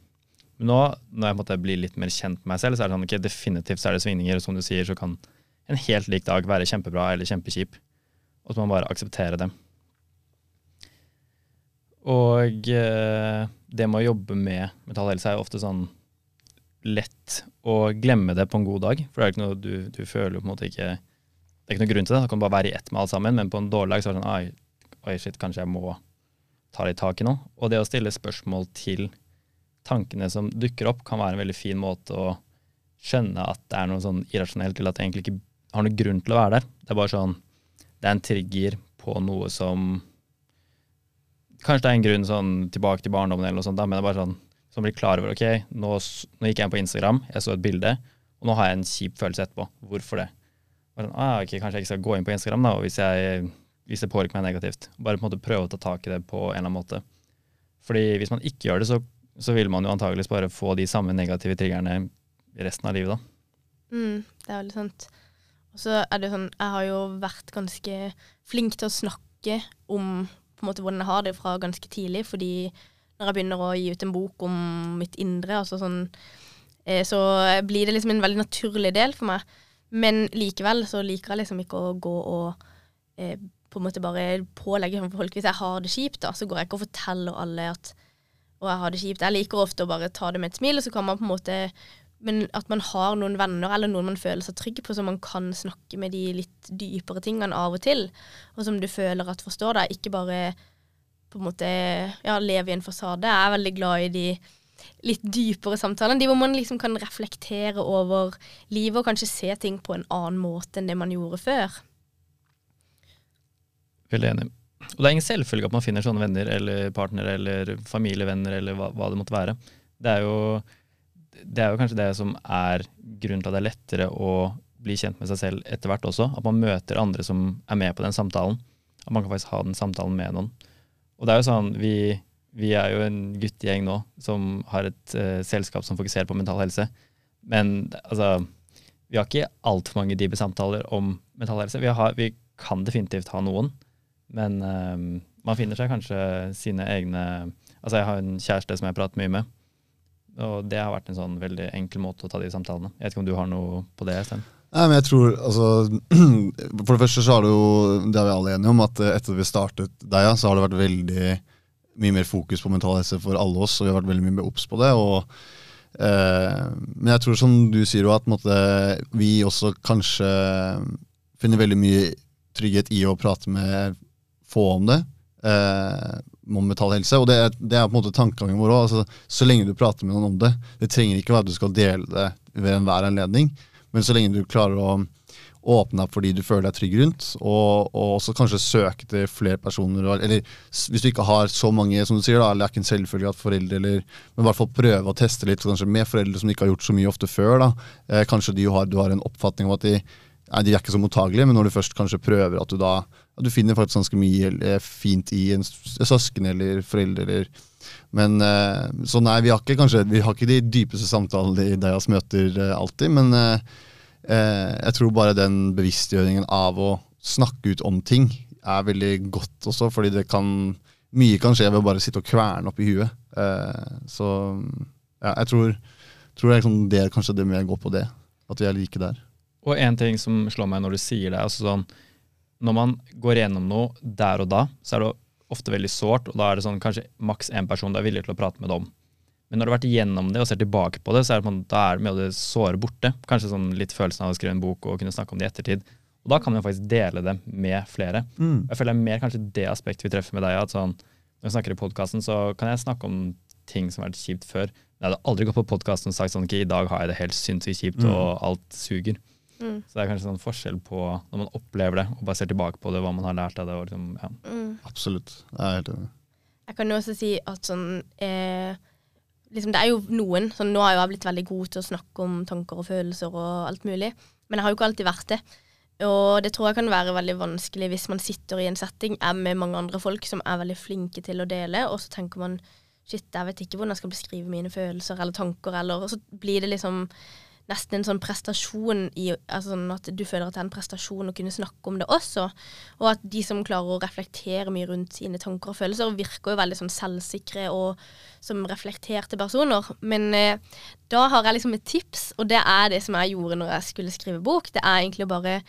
Men nå, når jeg måtte bli litt mer kjent med meg selv, så er det sånn ok, definitivt så er det svingninger. Og som du sier, så kan en helt lik dag være kjempebra eller kjempekjip. Og så må man bare akseptere det. Og eh, det med å jobbe med mental helse er ofte sånn lett å glemme det på en god dag. For det er ikke noe du, du føler på en måte ikke Det er ikke noe grunn til det. Det kan bare være i ett med alt sammen. Men på en dårlig dag så er det sånn oi, shit, kanskje jeg må ta litt tak i noe. Og det å stille spørsmål til tankene som dukker opp, kan være en veldig fin måte å skjønne at det er noe sånn irrasjonelt, eller at det egentlig ikke har noen grunn til å være der. Det er bare sånn Det er en trigger på noe som Kanskje det er en grunn sånn tilbake til barndommen, eller noe sånt, da, men det er bare sånn som blir klar over ok, nå, nå gikk jeg inn på Instagram, jeg så et bilde, og nå har jeg en kjip følelse etterpå. Hvorfor det? Sånn, ah, ok, Kanskje jeg ikke skal gå inn på Instagram da, hvis, jeg, hvis det påvirker meg negativt. Bare på en måte prøve å ta tak i det på en eller annen måte. Fordi hvis man ikke gjør det, så så vil man jo antageligvis bare få de samme negative triggerne resten av livet, da. Mm, det er veldig sant. Og så er det sånn, jeg har jo vært ganske flink til å snakke om på en måte hvordan jeg har det fra ganske tidlig, fordi når jeg begynner å gi ut en bok om mitt indre, altså sånn, eh, så blir det liksom en veldig naturlig del for meg. Men likevel så liker jeg liksom ikke å gå og eh, på en måte bare pålegge folk Hvis jeg har det kjipt, da, så går jeg ikke og forteller alle at og jeg har det kjipt. Jeg liker ofte å bare ta det med et smil, og så kan man på en måte Men at man har noen venner eller noen man føler seg trygg på, så man kan snakke med de litt dypere tingene av og til, og som du føler at forstår deg. Ikke bare på en måte ja, leve i en fasade. Jeg er veldig glad i de litt dypere samtalene. De hvor man liksom kan reflektere over livet og kanskje se ting på en annen måte enn det man gjorde før. Veldig enig. Og det er ingen selvfølge at man finner sånne venner eller partnere eller familievenner eller hva, hva, det måtte være. Det er, jo, det er jo kanskje det som er grunnen til at det er lettere å bli kjent med seg selv etter hvert også. At man møter andre som er med på den samtalen. At man kan faktisk ha den samtalen med noen. Og det er jo sånn, vi, vi er jo en guttegjeng nå som har et uh, selskap som fokuserer på mental helse. Men altså, vi har ikke altfor mange dype samtaler om mental helse. Vi, har, vi kan definitivt ha noen. Men uh, man finner seg kanskje sine egne Altså, jeg har en kjæreste som jeg prater mye med, og det har vært en sånn veldig enkel måte å ta de samtalene. Jeg vet ikke om du har noe på det, Sten? Nei, men jeg tror, altså, For det første så har det jo, det er vi alle enige om, at etter at vi startet Deia, så har det vært veldig mye mer fokus på mental helse for alle oss, og vi har vært veldig mye mer obs på det. og eh, Men jeg tror som du sier, at måtte, vi også kanskje finner veldig mye trygghet i å prate med få om det. Eh, om mental helse. Og det er, det er, på en måte tankegangen vår òg. Altså, så lenge du prater med noen om det. Det trenger ikke være at du skal dele det ved enhver anledning, men så lenge du klarer å åpne deg fordi du føler deg trygg rundt, og, og også kanskje søke til flere personer. Eller hvis du ikke har så mange, som du sier, da, eller er ikke en selvfølge at foreldre eller Men i hvert fall prøve å teste litt kanskje med foreldre som ikke har gjort så mye ofte før. da, eh, Kanskje har, du har en oppfatning om at de Nei, de er ikke så mottagelige, men når du først kanskje prøver at du da at du finner faktisk ganske mye eh, fint i en søsken eller foreldre eller Men eh, Så nei, vi har ikke kanskje vi har ikke de dypeste samtalene i deres møter eh, alltid, men jeg tror bare den bevisstgjøringen av å snakke ut om ting er veldig godt også, fordi det kan Mye kan skje ved å bare sitte og kverne opp i huet. Så ja, jeg tror, tror liksom, det er kanskje det mer går på det. At vi er like der. Og en ting som slår meg når du sier det, altså sånn når man går gjennom noe der og da, så er det ofte veldig sårt, og da er det sånn kanskje maks én person du er villig til å prate med det om. Men når du har vært igjennom det og ser tilbake på det, så er det, da er det mye av det såre borte. Kanskje sånn litt følelsen av å skrive en bok og kunne snakke om det i ettertid. Og da kan man faktisk dele det med flere. Mm. Jeg føler det er mer kanskje det aspektet vi treffer med deg. at sånn, Når vi snakker i podkasten, så kan jeg snakke om ting som har vært kjipt før. Men jeg hadde aldri gått på podkasten og sagt sånn ikke i dag har jeg det helt sinnssykt kjipt, Mm. og alt suger. Mm. Så det er kanskje sånn forskjell på når man opplever det, og bare ser tilbake på det, hva man har lært av det. Og liksom, ja. Mm. Absolutt. Jeg er helt enig. Jeg kan jo også si at sånn eh, liksom Det er jo noen sånn, Nå har jo jeg blitt veldig god til å snakke om tanker og følelser og alt mulig, men jeg har jo ikke alltid vært det. Og det tror jeg kan være veldig vanskelig hvis man sitter i en setting, er med mange andre folk som er veldig flinke til å dele, og så tenker man shit, jeg vet ikke hvordan jeg skal beskrive mine følelser eller tanker, eller Og så blir det liksom nesten en sånn prestasjon i altså sånn at du føler at det er en prestasjon å kunne snakke om det også. Og at de som klarer å reflektere mye rundt sine tanker og følelser, virker jo veldig sånn selvsikre og som reflekterte personer. Men eh, da har jeg liksom et tips, og det er det som jeg gjorde når jeg skulle skrive bok. Det er egentlig bare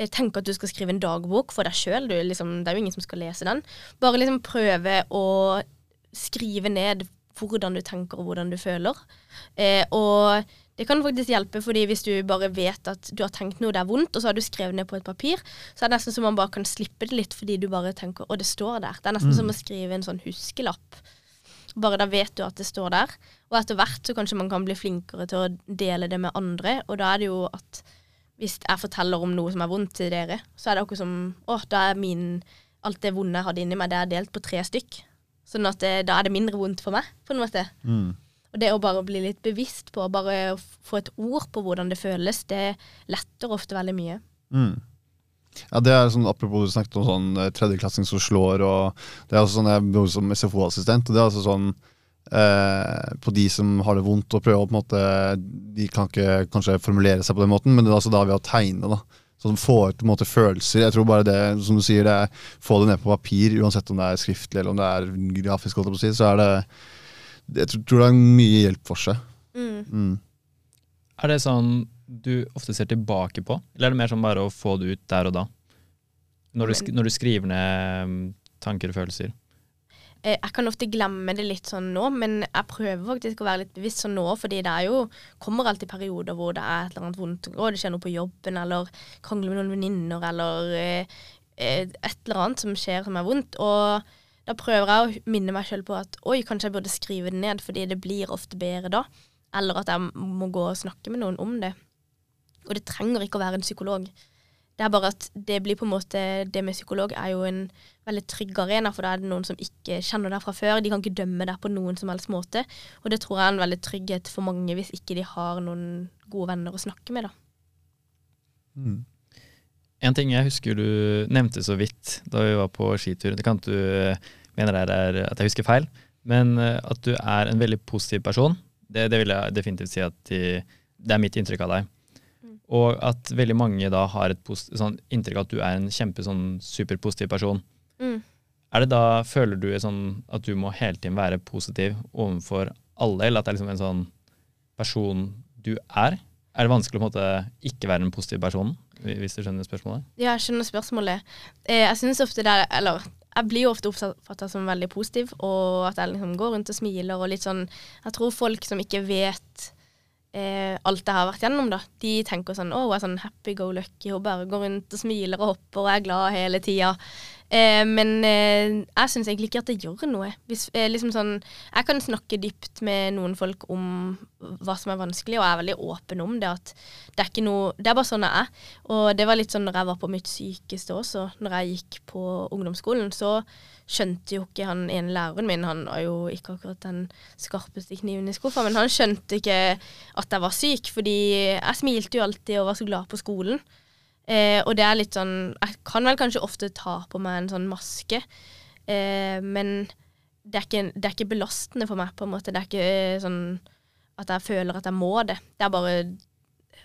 Tenk tenke at du skal skrive en dagbok for deg sjøl. Liksom, det er jo ingen som skal lese den. Bare liksom prøve å skrive ned hvordan du tenker og hvordan du føler. Eh, og det kan faktisk hjelpe, fordi hvis du bare vet at du har tenkt noe det er vondt, og så har du skrevet ned på et papir, så er det nesten som man bare kan slippe det litt, fordi du bare tenker å, det står der. Det er nesten som å skrive en sånn huskelapp. Bare da vet du at det står der. Og etter hvert så kanskje man kan bli flinkere til å dele det med andre, og da er det jo at hvis jeg forteller om noe som er vondt til dere, så er det akkurat som Å, da er min Alt det vonde jeg hadde inni meg, det er delt på tre stykk. Sånn at det, da er det mindre vondt for meg, på en måte. Mm. Og det å bare bli litt bevisst på, bare få et ord på hvordan det føles, det letter ofte veldig mye. Mm. Ja, det er sånn, Apropos du snakket om sånn eh, tredjeklassing som slår. og det er også sånn, Jeg bor som SFO-assistent. og det er altså sånn eh, På de som har det vondt og prøver å på en måte De kan ikke kanskje formulere seg på den måten, men det er altså da ved å tegne. da Sånn Få ut på en måte følelser. Jeg tror bare det som du sier, det er få det ned på papir, uansett om det er skriftlig eller om det er grafisk. holdt på å si, så er det Jeg tror- tror det er mye hjelp for seg. Mm. Mm. Er det sånn du ofte ser tilbake på, eller er det mer sånn bare å få det ut der og da? Når du, når du skriver ned mm, tanker og følelser? Eh, Jeg kan ofte glemme det litt sånn nå, men jeg prøver faktisk å være litt bevisst sånn nå, fordi det er jo kommer alltid perioder hvor det er et eller annet vondt, og det skjer noe på jobben, eller krangler med noen venninner, eller eh, eh, et eller annet som skjer som er vondt. Og da prøver jeg å minne meg sjøl på at oi, kanskje jeg burde skrive det ned, fordi det blir ofte bedre da. Eller at jeg må gå og snakke med noen om det. Og det trenger ikke å være en psykolog. Det er bare at det blir på en måte Det med psykolog er jo en veldig trygg arena, for da er det noen som ikke kjenner deg fra før. De kan ikke dømme deg på noen som helst måte. Og det tror jeg er en veldig trygghet for mange hvis ikke de har noen gode venner å snakke med, da. Mm. En ting jeg husker du nevnte så vidt da vi var på skitur, det kan du mener det er at jeg husker feil, men eh, at du er en veldig positiv person, det, det vil jeg definitivt si at de, det er mitt inntrykk av deg. Mm. Og at veldig mange da har et post, sånn inntrykk av at du er en kjempe sånn superpositiv person. Mm. Er det da, føler du sånn at du må hele tiden være positiv overfor alle, eller at det er liksom en sånn person du er? Er det vanskelig å på en måte ikke være en positiv person, hvis du skjønner spørsmålet? Ja, jeg skjønner spørsmålet. Eh, jeg synes ofte det er Eller jeg blir jo ofte oppfatta som veldig positiv, og at jeg liksom går rundt og smiler og litt sånn Jeg tror folk som ikke vet eh, alt jeg har vært gjennom, da, de tenker sånn Å, hun er sånn happy go lucky, hun bare går rundt og smiler og hopper og er glad hele tida. Eh, men eh, jeg syns egentlig ikke at det gjør noe. Hvis, eh, liksom sånn, jeg kan snakke dypt med noen folk om hva som er vanskelig, og jeg er veldig åpen om det. At det er noe Det er bare sånn jeg er. Og det var litt sånn når jeg var på mitt sykeste også, når jeg gikk på ungdomsskolen, så skjønte jo ikke han ene læreren min, han var jo ikke akkurat den skarpeste kniven i skuffa, men han skjønte ikke at jeg var syk, fordi jeg smilte jo alltid og var så glad på skolen. Eh, og det er litt sånn Jeg kan vel kanskje ofte ta på meg en sånn maske, eh, men det er, ikke, det er ikke belastende for meg, på en måte. Det er ikke eh, sånn at jeg føler at jeg må det. Det er bare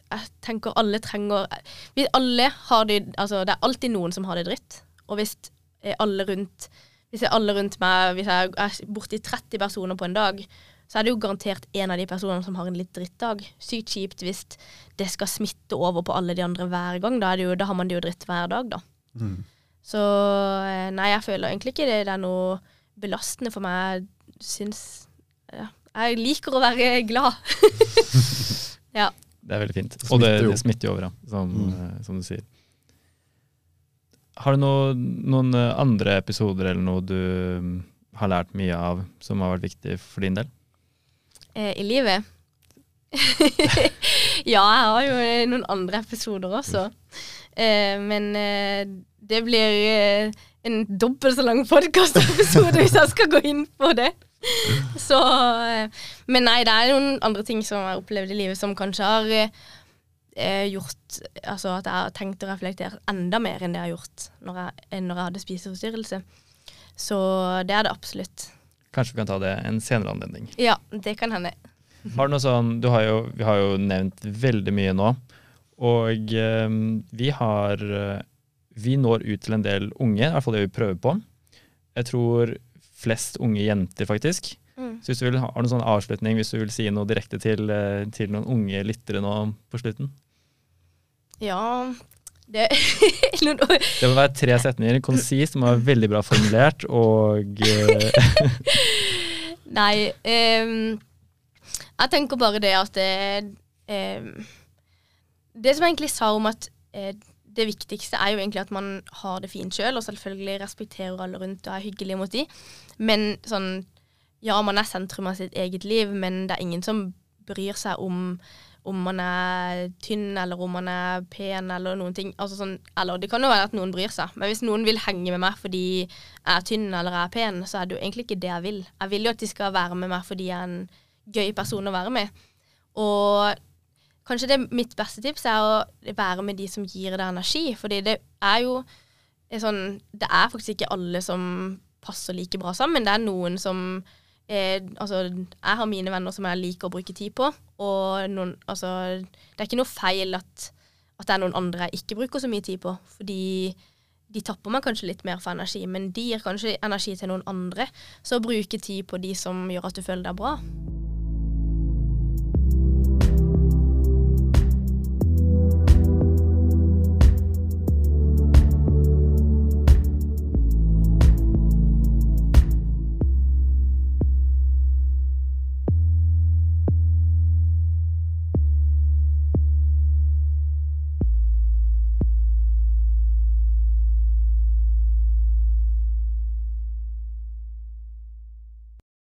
Jeg tenker alle trenger vi alle har det Altså, det er alltid noen som har det dritt. Og hvis eh, alle rundt Hvis alle rundt meg Hvis jeg er borti 30 personer på en dag, så er det jo garantert en av de personene som har en litt drittdag. Sykt kjipt hvis det skal smitte over på alle de andre hver gang. Da, er det jo, da har man det jo dritt hver dag, da. Mm. Så eh, nei, jeg føler egentlig ikke det, det er noe belastende for meg. Jeg syns ja, Jeg liker å være glad. ja. Det er veldig fint. Og det, det smitter jo over, ja, som, Mm. eh, som du sier. Har du noe, noen eh, andre episoder eller noe du mm, har lært mye av som har vært viktig for din del? Eh, I livet? ja, jeg har jo eh, noen andre episoder også. Eh, men det blir en dobbelt så lang podkastepisode hvis jeg skal gå inn på det. Så Men nei, det er noen andre ting som jeg har opplevd i livet som kanskje har gjort Altså at jeg har tenkt og reflektert enda mer enn det jeg har gjort når jeg, når jeg hadde spiseforstyrrelse. Så det er det absolutt. Kanskje vi kan ta det en senere anledning. Ja, det kan hende. Har du noe sånn, du har jo, Vi har jo nevnt veldig mye nå, og eh, vi har eh, Vi når ut til en del unge, i hvert fall det vi prøver på. Jeg tror flest unge jenter, faktisk. Mm. Så hvis du vil ha noen sånn avslutning, hvis du vil si noe direkte til, eh, til noen unge lyttere nå på slutten? Ja det, Det må være tre setninger, konsist, må være veldig bra formulert, og eh, Nei Um, Jeg tenker bare det at det, um, det som jeg egentlig sa om at uh, det viktigste er jo egentlig at man har det fint sjøl, og selvfølgelig respekterer alle rundt og er hyggelig mot de. Men sånn Ja, man er sentrum av sitt eget liv, men det er ingen som bryr seg om om man er tynn, eller om man er pen, eller noen ting. Altså sånn, eller det kan jo være at noen bryr seg, men hvis noen vil henge med meg fordi jeg er tynn eller er pen, så er det jo egentlig ikke det jeg vil. Jeg vil jo at de skal være med meg fordi jeg er en gøy person å være med. Og kanskje det mitt beste tips er å være med de som gir deg energi, fordi det er jo det er sånn Det er faktisk ikke alle som passer like bra sammen. Det er noen som eh, Altså, jeg har mine venner som jeg liker å bruke tid på, og noen Altså, det er ikke noe feil at, at det er noen andre jeg ikke bruker så mye tid på, fordi de tapper meg kanskje litt mer for energi, men de gir kanskje energi til noen andre. Så bruke tid på de som gjør at du føler deg bra.